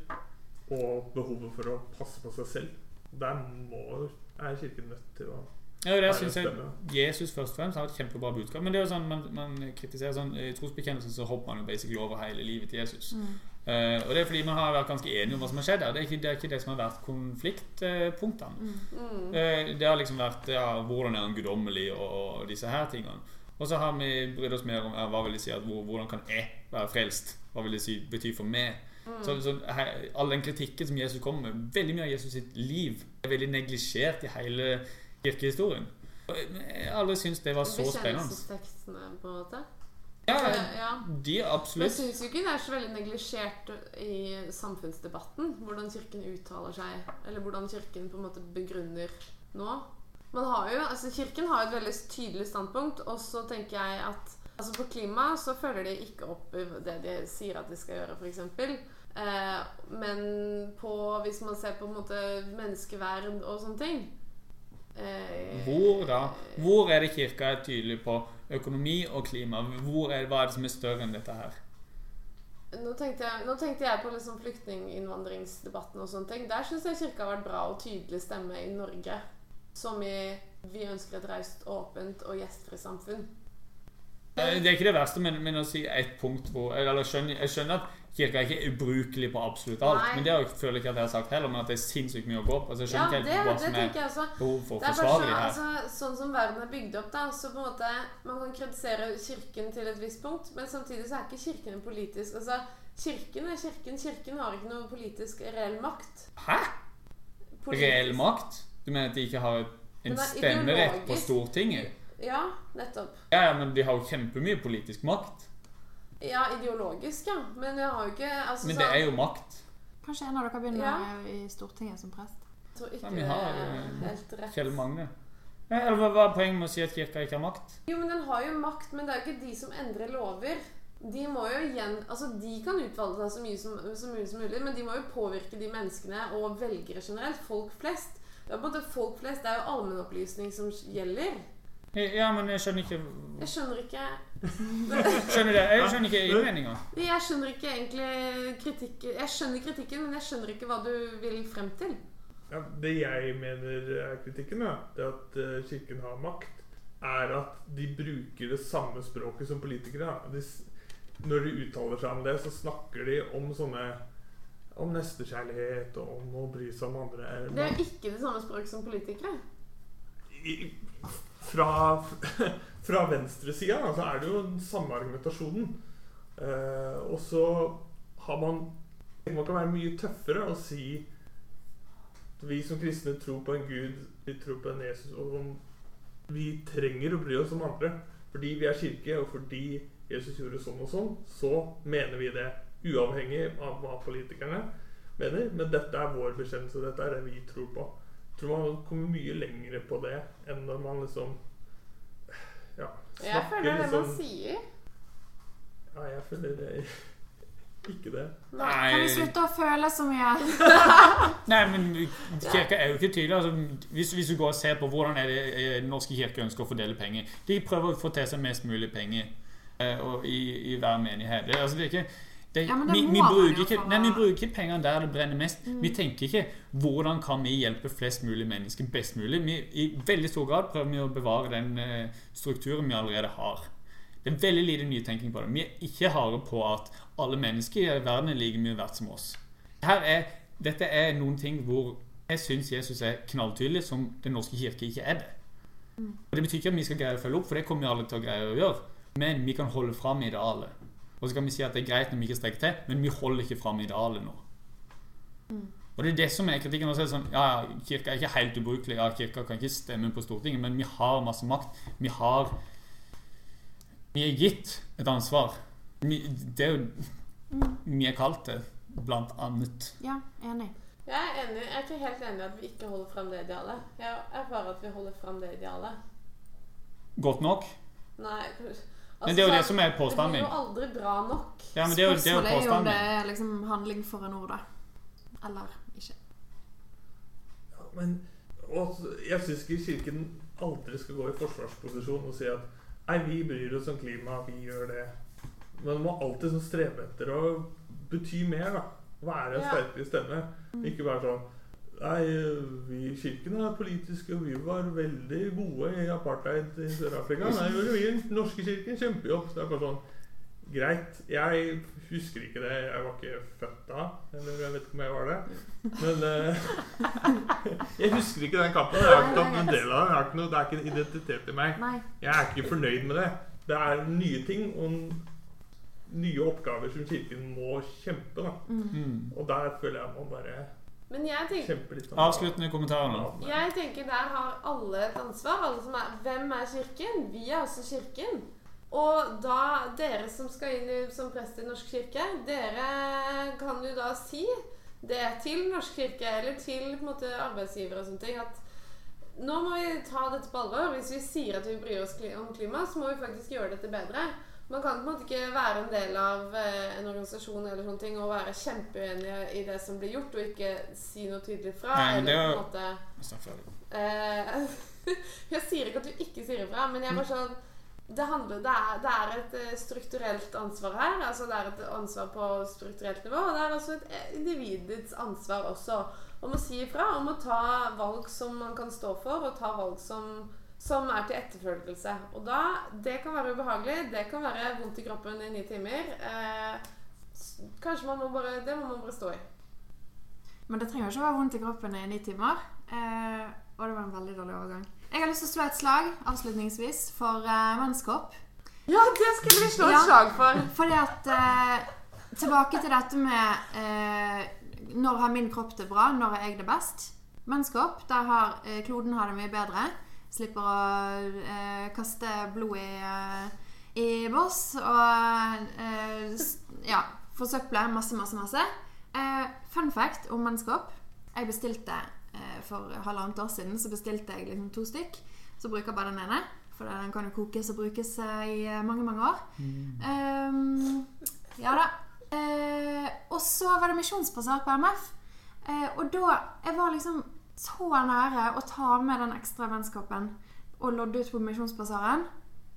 og behovet for å passe på seg selv Der må, er Kirken nødt til å Ja, det synes jeg. Jesus først og fremst har et kjempebra budskap. Men det er jo sånn, man, man kritiserer sånn I trosbekjennelsen så hopper man jo basically over hele livet til Jesus. Mm. Uh, og det er fordi man har vært ganske enige om hva som har skjedd der. Det er ikke det, er ikke det som har vært konfliktpunktene. Mm. Uh, det har liksom vært ja, hvordan er han guddommelig og, og disse her tingene. Og så har vi brydd oss mer om ja, hva vil det si at hvordan kan jeg være frelst? Hva vil det si, bety for meg? Så, så her, All den kritikken som Jesus kommer med, veldig mye av Jesus sitt liv, er veldig neglisjert i hele kirkehistorien. Og Jeg har aldri syntes det var så spennende. Bekjennelsestekstene, på en måte. Ja, ja. de absolutt. Men jeg syns jo ikke det er så veldig neglisjert i samfunnsdebatten hvordan Kirken uttaler seg, eller hvordan Kirken på en måte begrunner nå. Man har jo, altså Kirken har et veldig tydelig standpunkt, og så tenker jeg at altså på klima så følger de ikke opp det de sier at de skal gjøre, f.eks. Eh, men på, hvis man ser på en måte menneskeverd og sånne ting eh, Hvor da? Hvor er det kirka er tydelig på økonomi og klima? Hvor er, hva er det som er større enn dette her? Nå tenkte, jeg, nå tenkte jeg på liksom flyktninginnvandringsdebatten og sånne ting. Der syns jeg Kirka har vært bra og tydelig stemme i Norge. Som i Vi ønsker et raust, åpent og gjestfritt samfunn. Det er ikke det verste, men, men å si et punkt hvor Eller skjønner, jeg skjønner at kirka er ikke ubrukelig på absolutt alt. Nei. Men det jeg- føler jeg ikke at jeg har sagt heller, men at det er sinnssykt mye å gå på. Altså, jeg Ja, skjønner det, ikke helt hva som er også. behov for å er forsvare her. altså, sånn som verden er bygd opp, da, så på en måte Man kan kritisere Kirken til et visst punkt, men samtidig så er ikke Kirken en politisk Altså, Kirken er Kirken. Kirken har ikke noe politisk reell makt. Hæ? Politisk- Reell makt? Du mener at de ikke har en er stemmerett på. Stortinget? Ja, nettopp. Ja, ja, men de har jo kjempemye politisk makt. Ja, ideologisk, ja. Men jeg har jo ikke altså, Men det er jo makt. Kanskje en av dere begynner Ja. i Stortinget som prest? Jeg tror ikke Ja, vi har, helt rett. Kjell Magne. Eller hva er poenget med å si at kirka ikke har makt? Jo, men den har jo makt, men det er jo ikke de som endrer lover. De må jo igjen Altså, de kan utvalge seg så mye som, så mye som mulig, men de må jo påvirke de menneskene og velgere generelt. Folk flest. Det er på en måte folk flest. Det er jo allmennopplysning som gjelder. Ja, men jeg skjønner ikke Jeg skjønner ikke Skjønner det? Jeg skjønner ikke innvendinga. Jeg skjønner ikke egentlig kritikken Jeg skjønner kritikken, men jeg skjønner ikke hva du vil frem til. Ja, det jeg mener er kritikken, ja, det at eh, Kirken har makt, er at de bruker det samme språket som politikere. De, når de uttaler seg om det, så snakker de om sånne om nestekjærlighet og om å bry seg om andre. Det er jo ikke det samme språket som politikere. I, fra fra venstresida altså er det jo den samme argumentasjonen. Eh, og så har man Man kan være mye tøffere og si vi som kristne tror på en Gud, vi tror på en Jesus, og vi trenger å bry oss om andre. Fordi vi er kirke, og fordi Jesus gjorde sånn og sånn, så mener vi det. Uavhengig av hva politikerne mener. Men dette er vår bekjennelse, dette er det vi tror på. Tror man kommer mye lenger på det enn når man liksom Ja, snakker Jeg føler det er det man liksom sier. Ja, jeg føler det ikke det. Nei. Kan vi slutte å føle så mye? Nei, men kirka er jo ikke tydelig. Altså, hvis, hvis du går og ser på hvordan er det eh, Den norske kirke ønsker å fordele penger De prøver å få til seg mest mulig penger eh, og i, i hver menighet. Det, altså, det er ikke det, Ja, vi, vi, bruker ikke, nei, vi bruker ikke pengene der det brenner mest. Mm. Vi tenker ikke 'hvordan kan vi hjelpe flest mulig mennesker best mulig'? Vi, I veldig stor grad prøver vi å bevare den uh, strukturen vi allerede har. Det er veldig lite nytenking på det. Vi er ikke harde på at alle mennesker i verden er like mye verdt som oss. Er, dette er noen ting hvor jeg syns Jesus er knalltydelig, som Den norske kirke ikke er det. Og Det betyr ikke at vi skal greie å følge opp, for det kommer vi alle til å greie å gjøre. Men vi kan holde fram idealet. Og så kan vi si at det er greit når vi ikke strekker til, men vi holder ikke fram idealet nå. Og det er det som er kritikken. Også er sånn, ja, Kirka er ikke helt ubrukelig. Ja, Kirka kan ikke stemme på Stortinget, men vi har masse makt. Vi har Vi er gitt et ansvar. Vi, det er jo Vi er kalt det, blant annet. Ja, enig. Jeg er, enig, jeg er ikke helt enig i at vi ikke holder frem det idealet. Jeg erfarer at vi holder frem det idealet. Godt nok. Nei altså, Men det er jo det sånn, som er Det påstanden blir jo aldri bra nok. Ja, men det er jo, det er jo Spørsmålet er jo om påstanden det min. er liksom handling for en ord, da. Eller ikke. Ja, men og jeg syns ikke Kirken aldri skal gå i forsvarsposisjon og si at Nei, vi bryr oss om klima, vi gjør det. Men man må alltid sånn strebe etter å bety mer, da. Være en Ja. sterkere stemme. Ikke bare sånn Nei, vi i Kirken er politiske, og vi var veldig gode i apartheid i Sør-Afrika. Nei, gjorde vi i den norske kirken kjempejobb. Det er bare sånn Greit. Jeg husker ikke det. Jeg var ikke født da. Eller jeg vet ikke om jeg var det. Men uh, Jeg husker ikke den kampen. Jeg har ikke tatt en del av den. Det er ikke en identitet i meg. Jeg er ikke fornøyd med det. Det er nye ting og nye oppgaver som Kirken må kjempe. da. Mm. Og der føler jeg man bare Men jeg tenker. Avsluttende kommentarer nå. jeg tenker der har alle et ansvar. Alle som er, hvem er Kirken? Vi er også Kirken. Og da dere som skal inn som prest i Norsk kirke, dere kan jo da si det til Norsk kirke eller til på en måte, arbeidsgivere og sånne ting at nå må vi ta dette på alvor. Hvis vi sier at vi bryr oss om klima, så må vi faktisk gjøre dette bedre. Man kan på en måte ikke være en del av eh, en organisasjon eller sånne ting og være kjempeuenige i det som blir gjort, og ikke si noe tydelig fra. Nei, men det er jo- Eh, jeg sier ikke at du ikke sier ifra, men jeg bare sånn det handler det er, det er et eh, strukturelt ansvar her. altså Det er et ansvar på strukturelt nivå. Og det er også et eh, individets ansvar også om å si ifra. Om å ta valg som man kan stå for, og ta valg som, som er til etterfølgelse. Og da Det kan være ubehagelig. Det kan være vondt i kroppen i ni timer. Eh, kanskje man må bare Det må man bare stå i. Men det trenger ikke å være vondt i kroppen i ni timer. Eh, og det var en veldig dårlig overgang. Jeg har lyst til å slå et slag avslutningsvis for eh, mannskopp. Ja, det skulle vi slå et Ja. slag for. Fordi at eh, Tilbake til dette med eh, når har min kropp det bra, når er jeg det best? Mannskopp, der har eh, kloden har det mye bedre. Slipper å eh, kaste blod i, eh, i boss og eh, ja, forsøple masse, masse, masse. Eh, fun fact om mannskopp. Jeg bestilte eh, for halvannet år siden så bestilte jeg liksom to stykk. Så bruker jeg bare den ene. For den kan jo kokes og brukes eh, i mange, mange år. Ehm, ja da. Uh, og så var det misjonsbasert på MF. Uh, og da Jeg var liksom så nære å ta med den ekstra vennskapen og lodde ut på misjonsbasaren.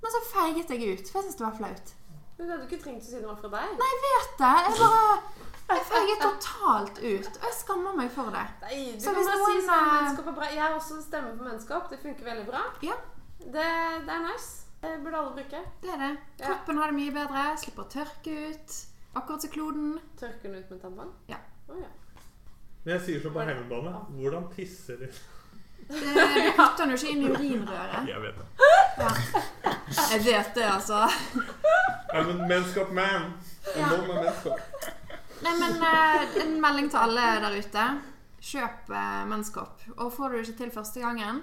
Men så feiget jeg ut, for jeg syntes det var flaut. Men det hadde du ikke trengt å si det var fra deg. Nei, jeg vet det. Jeg bare Jeg feiget totalt ut. Og jeg skammer meg for det. Nei, du Så kan bare noen, si sånn, menneskap er bra. Jeg har også stemme på menneskap. Det funker veldig bra. Ja, Det, det er nice. Det burde alle bruke. det er det. Kroppen har det mye bedre. Slipper å tørke ut. Akkurat som kloden. Tørker den ut med tampong? Ja. Oh, ja. Men jeg sier så på hjemmebane. Hvordan tisser de? Du det putter den jo ikke inn i urinrøret. Jeg vet det. Ja. Jeg vet det, altså. I'm a menneskap man. En Ja. menneskap. Nei, men eh, en melding til alle der ute. Kjøp eh, mennskopp. Og får du det ikke til første gangen,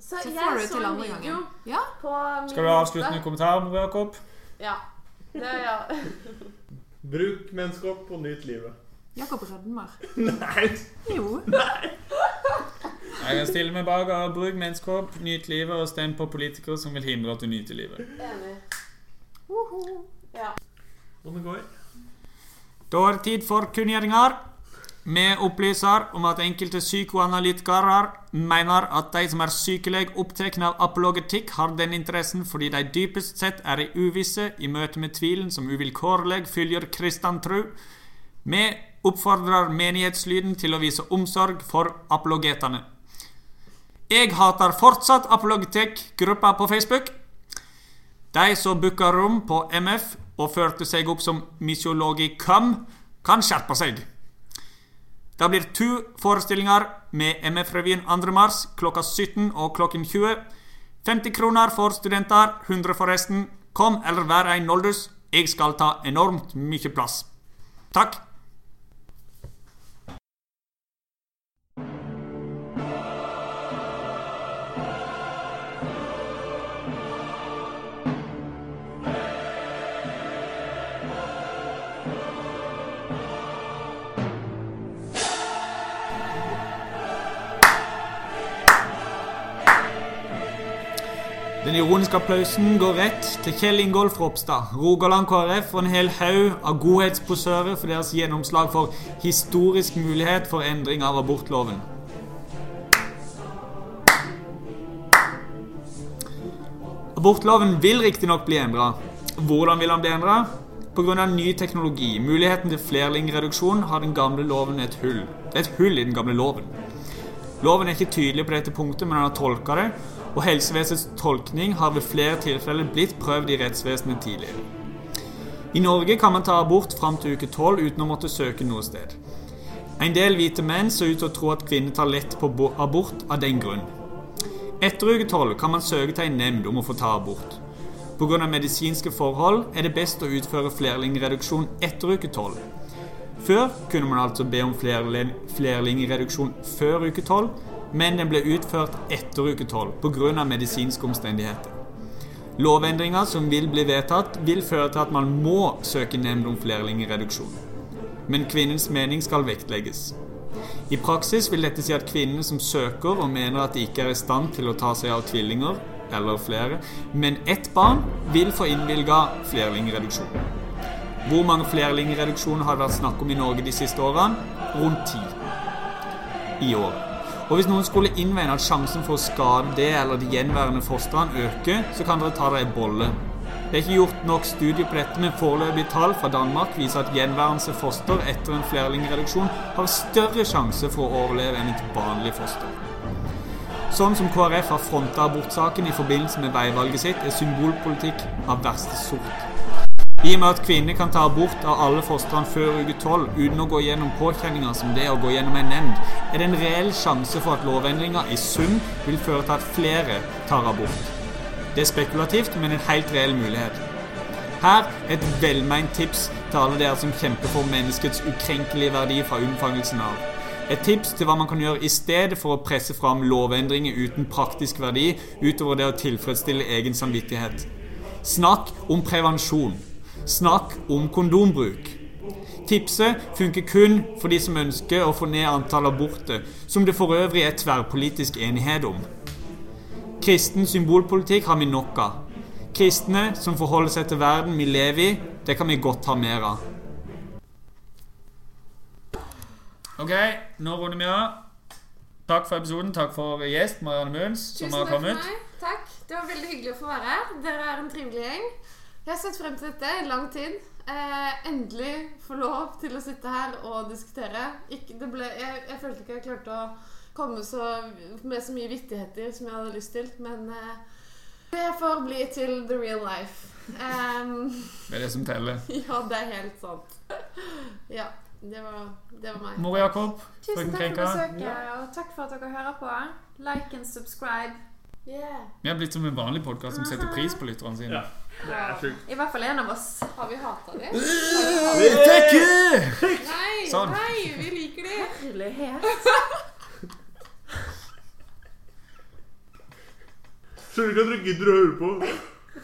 Så, så får du det til andre gangen. Ja. på min Skal du avslutte med måte. kommentar, Jakob? Ja. Det, ja. Bruk menneskap og nyt livet. Jakob rødmer. Nei! Jo. Nei. Jeg kan stille meg bak og bruk menneskehåp, nyt livet og stem på politikere som vil hindre at du nyter livet. Enig. Uhu. Ja. Og det går. Da er det tid for kunngjøringer. Vi opplyser om at enkelte psykoanalytikere mener at de som er sykeleg opptatt av apologetikk, har den interessen fordi de dypest sett er i uvisse i møte med tvilen som uvilkårlig følger kristen tro. Vi oppfordrer menighetslyden til å vise omsorg for apologetene. Jeg hater fortsatt apologetikk-gruppa på Facebook. De som booka rom på MF og førte seg opp som misiologicum, kan skjerpe seg. Det blir to forestillinger med MF-revyen 2. mars klokka 17 og klokken 20. 50 kroner for studenter, 100 for resten. Kom eller vær en noldus. Jeg skal ta enormt mye plass. Takk. Den ironiske applausen går rett til Kjell Ingolf Ropstad, Rogaland KrF og en hel haug av godhetsposører for deres gjennomslag for historisk mulighet for endring av abortloven. Abortloven vil riktignok bli endra. Hvordan vil den bli endra? Pga. ny teknologi, muligheten til flerlingreduksjon, har den gamle loven et hull. Det er et hull i den gamle loven. Loven er ikke tydelig på dette punktet, men han har tolka det, og helsevesenets tolkning har ved flere tilfeller blitt prøvd i rettsvesenet tidligere. I Norge kan man ta abort fram til uke 12 uten å måtte søke noe sted. En del hvite menn ser ut til å tro at kvinner tar lett på abort av den grunn. Etter uke 12 kan man søke til en nemnd om å få ta abort. Pga. medisinske forhold er det best å utføre flerlingreduksjon etter uke 12. Før kunne man altså be om flerlingreduksjon før uke 12, men den ble utført etter uke 12 pga. medisinske omstendigheter. Lovendringer som vil bli vedtatt, vil føre til at man må søke nemnd om flerlingreduksjon. Men kvinnens mening skal vektlegges. I praksis vil dette si at kvinnene som søker og mener at de ikke er i stand til å ta seg av tvillinger, eller flere, men ett barn, vil få innvilga flerlingreduksjon. Hvor mange flerlingreduksjoner har det vært snakk om i Norge de siste årene? Rundt ti i år. Og hvis noen skulle innvende at sjansen for å skade det eller de gjenværende fostrene øker, så kan dere ta dere en bolle Det er ikke gjort nok studier på dette, men foreløpige tall fra Danmark viser at gjenværende foster etter en flerlingreduksjon har større sjanse for å overleve enn et vanlig foster. Sånn som KrF har fronta abortsaken i forbindelse med veivalget sitt, er symbolpolitikk av verste sort. I og med at kvinner kan ta abort av alle fostrene før uke 12 uten å gå gjennom påkjenninger som det å gå gjennom en nemnd, er det en reell sjanse for at lovendringer i sum vil føre til at flere tar abort. Det er spekulativt, men en helt reell mulighet. Her er et velmeint tips til alle dere som kjemper for menneskets ukrenkelige verdi fra unnfangelsen av. Et tips til hva man kan gjøre i stedet for å presse fram lovendringer uten praktisk verdi utover det å tilfredsstille egen samvittighet. Snakk om prevensjon. Snakk om kondombruk. Tipset funker kun for de som ønsker å få ned antall aborter, som det for øvrig er tverrpolitisk enighet om. Kristen symbolpolitikk har vi nok av. Kristne som forholder seg til verden vi lever i, det kan vi godt ha mer av. Ok, nå runder vi av. Takk for episoden. Takk for gjest, Marianne Møns, som Tusen har takk for meg. Takk. Det var veldig hyggelig å få være her. Dere er en trivelig gjeng. Jeg har sett frem til dette i lang tid. Eh, endelig få lov til å sitte her og diskutere. Ikke, det ble, jeg, jeg følte ikke jeg klarte å komme så, med så mye vittigheter som jeg hadde lyst til, men eh, det får bli til the real life. Um, Det er det som teller. ja, det er helt sant. Ja, det var, det var meg. Mor Jakob, Tusen takk for besøket, ja. og takk for at dere hører på. Like and subscribe. Yeah. Vi har blitt som en vanlig podkast som setter pris på lytterne sine. Ja. I hvert fall en av oss. Har vi hata det? Tekke! Nei, Sånn. nei, vi liker det. Herlighet. Skjønner ikke at dere gidder å høre på.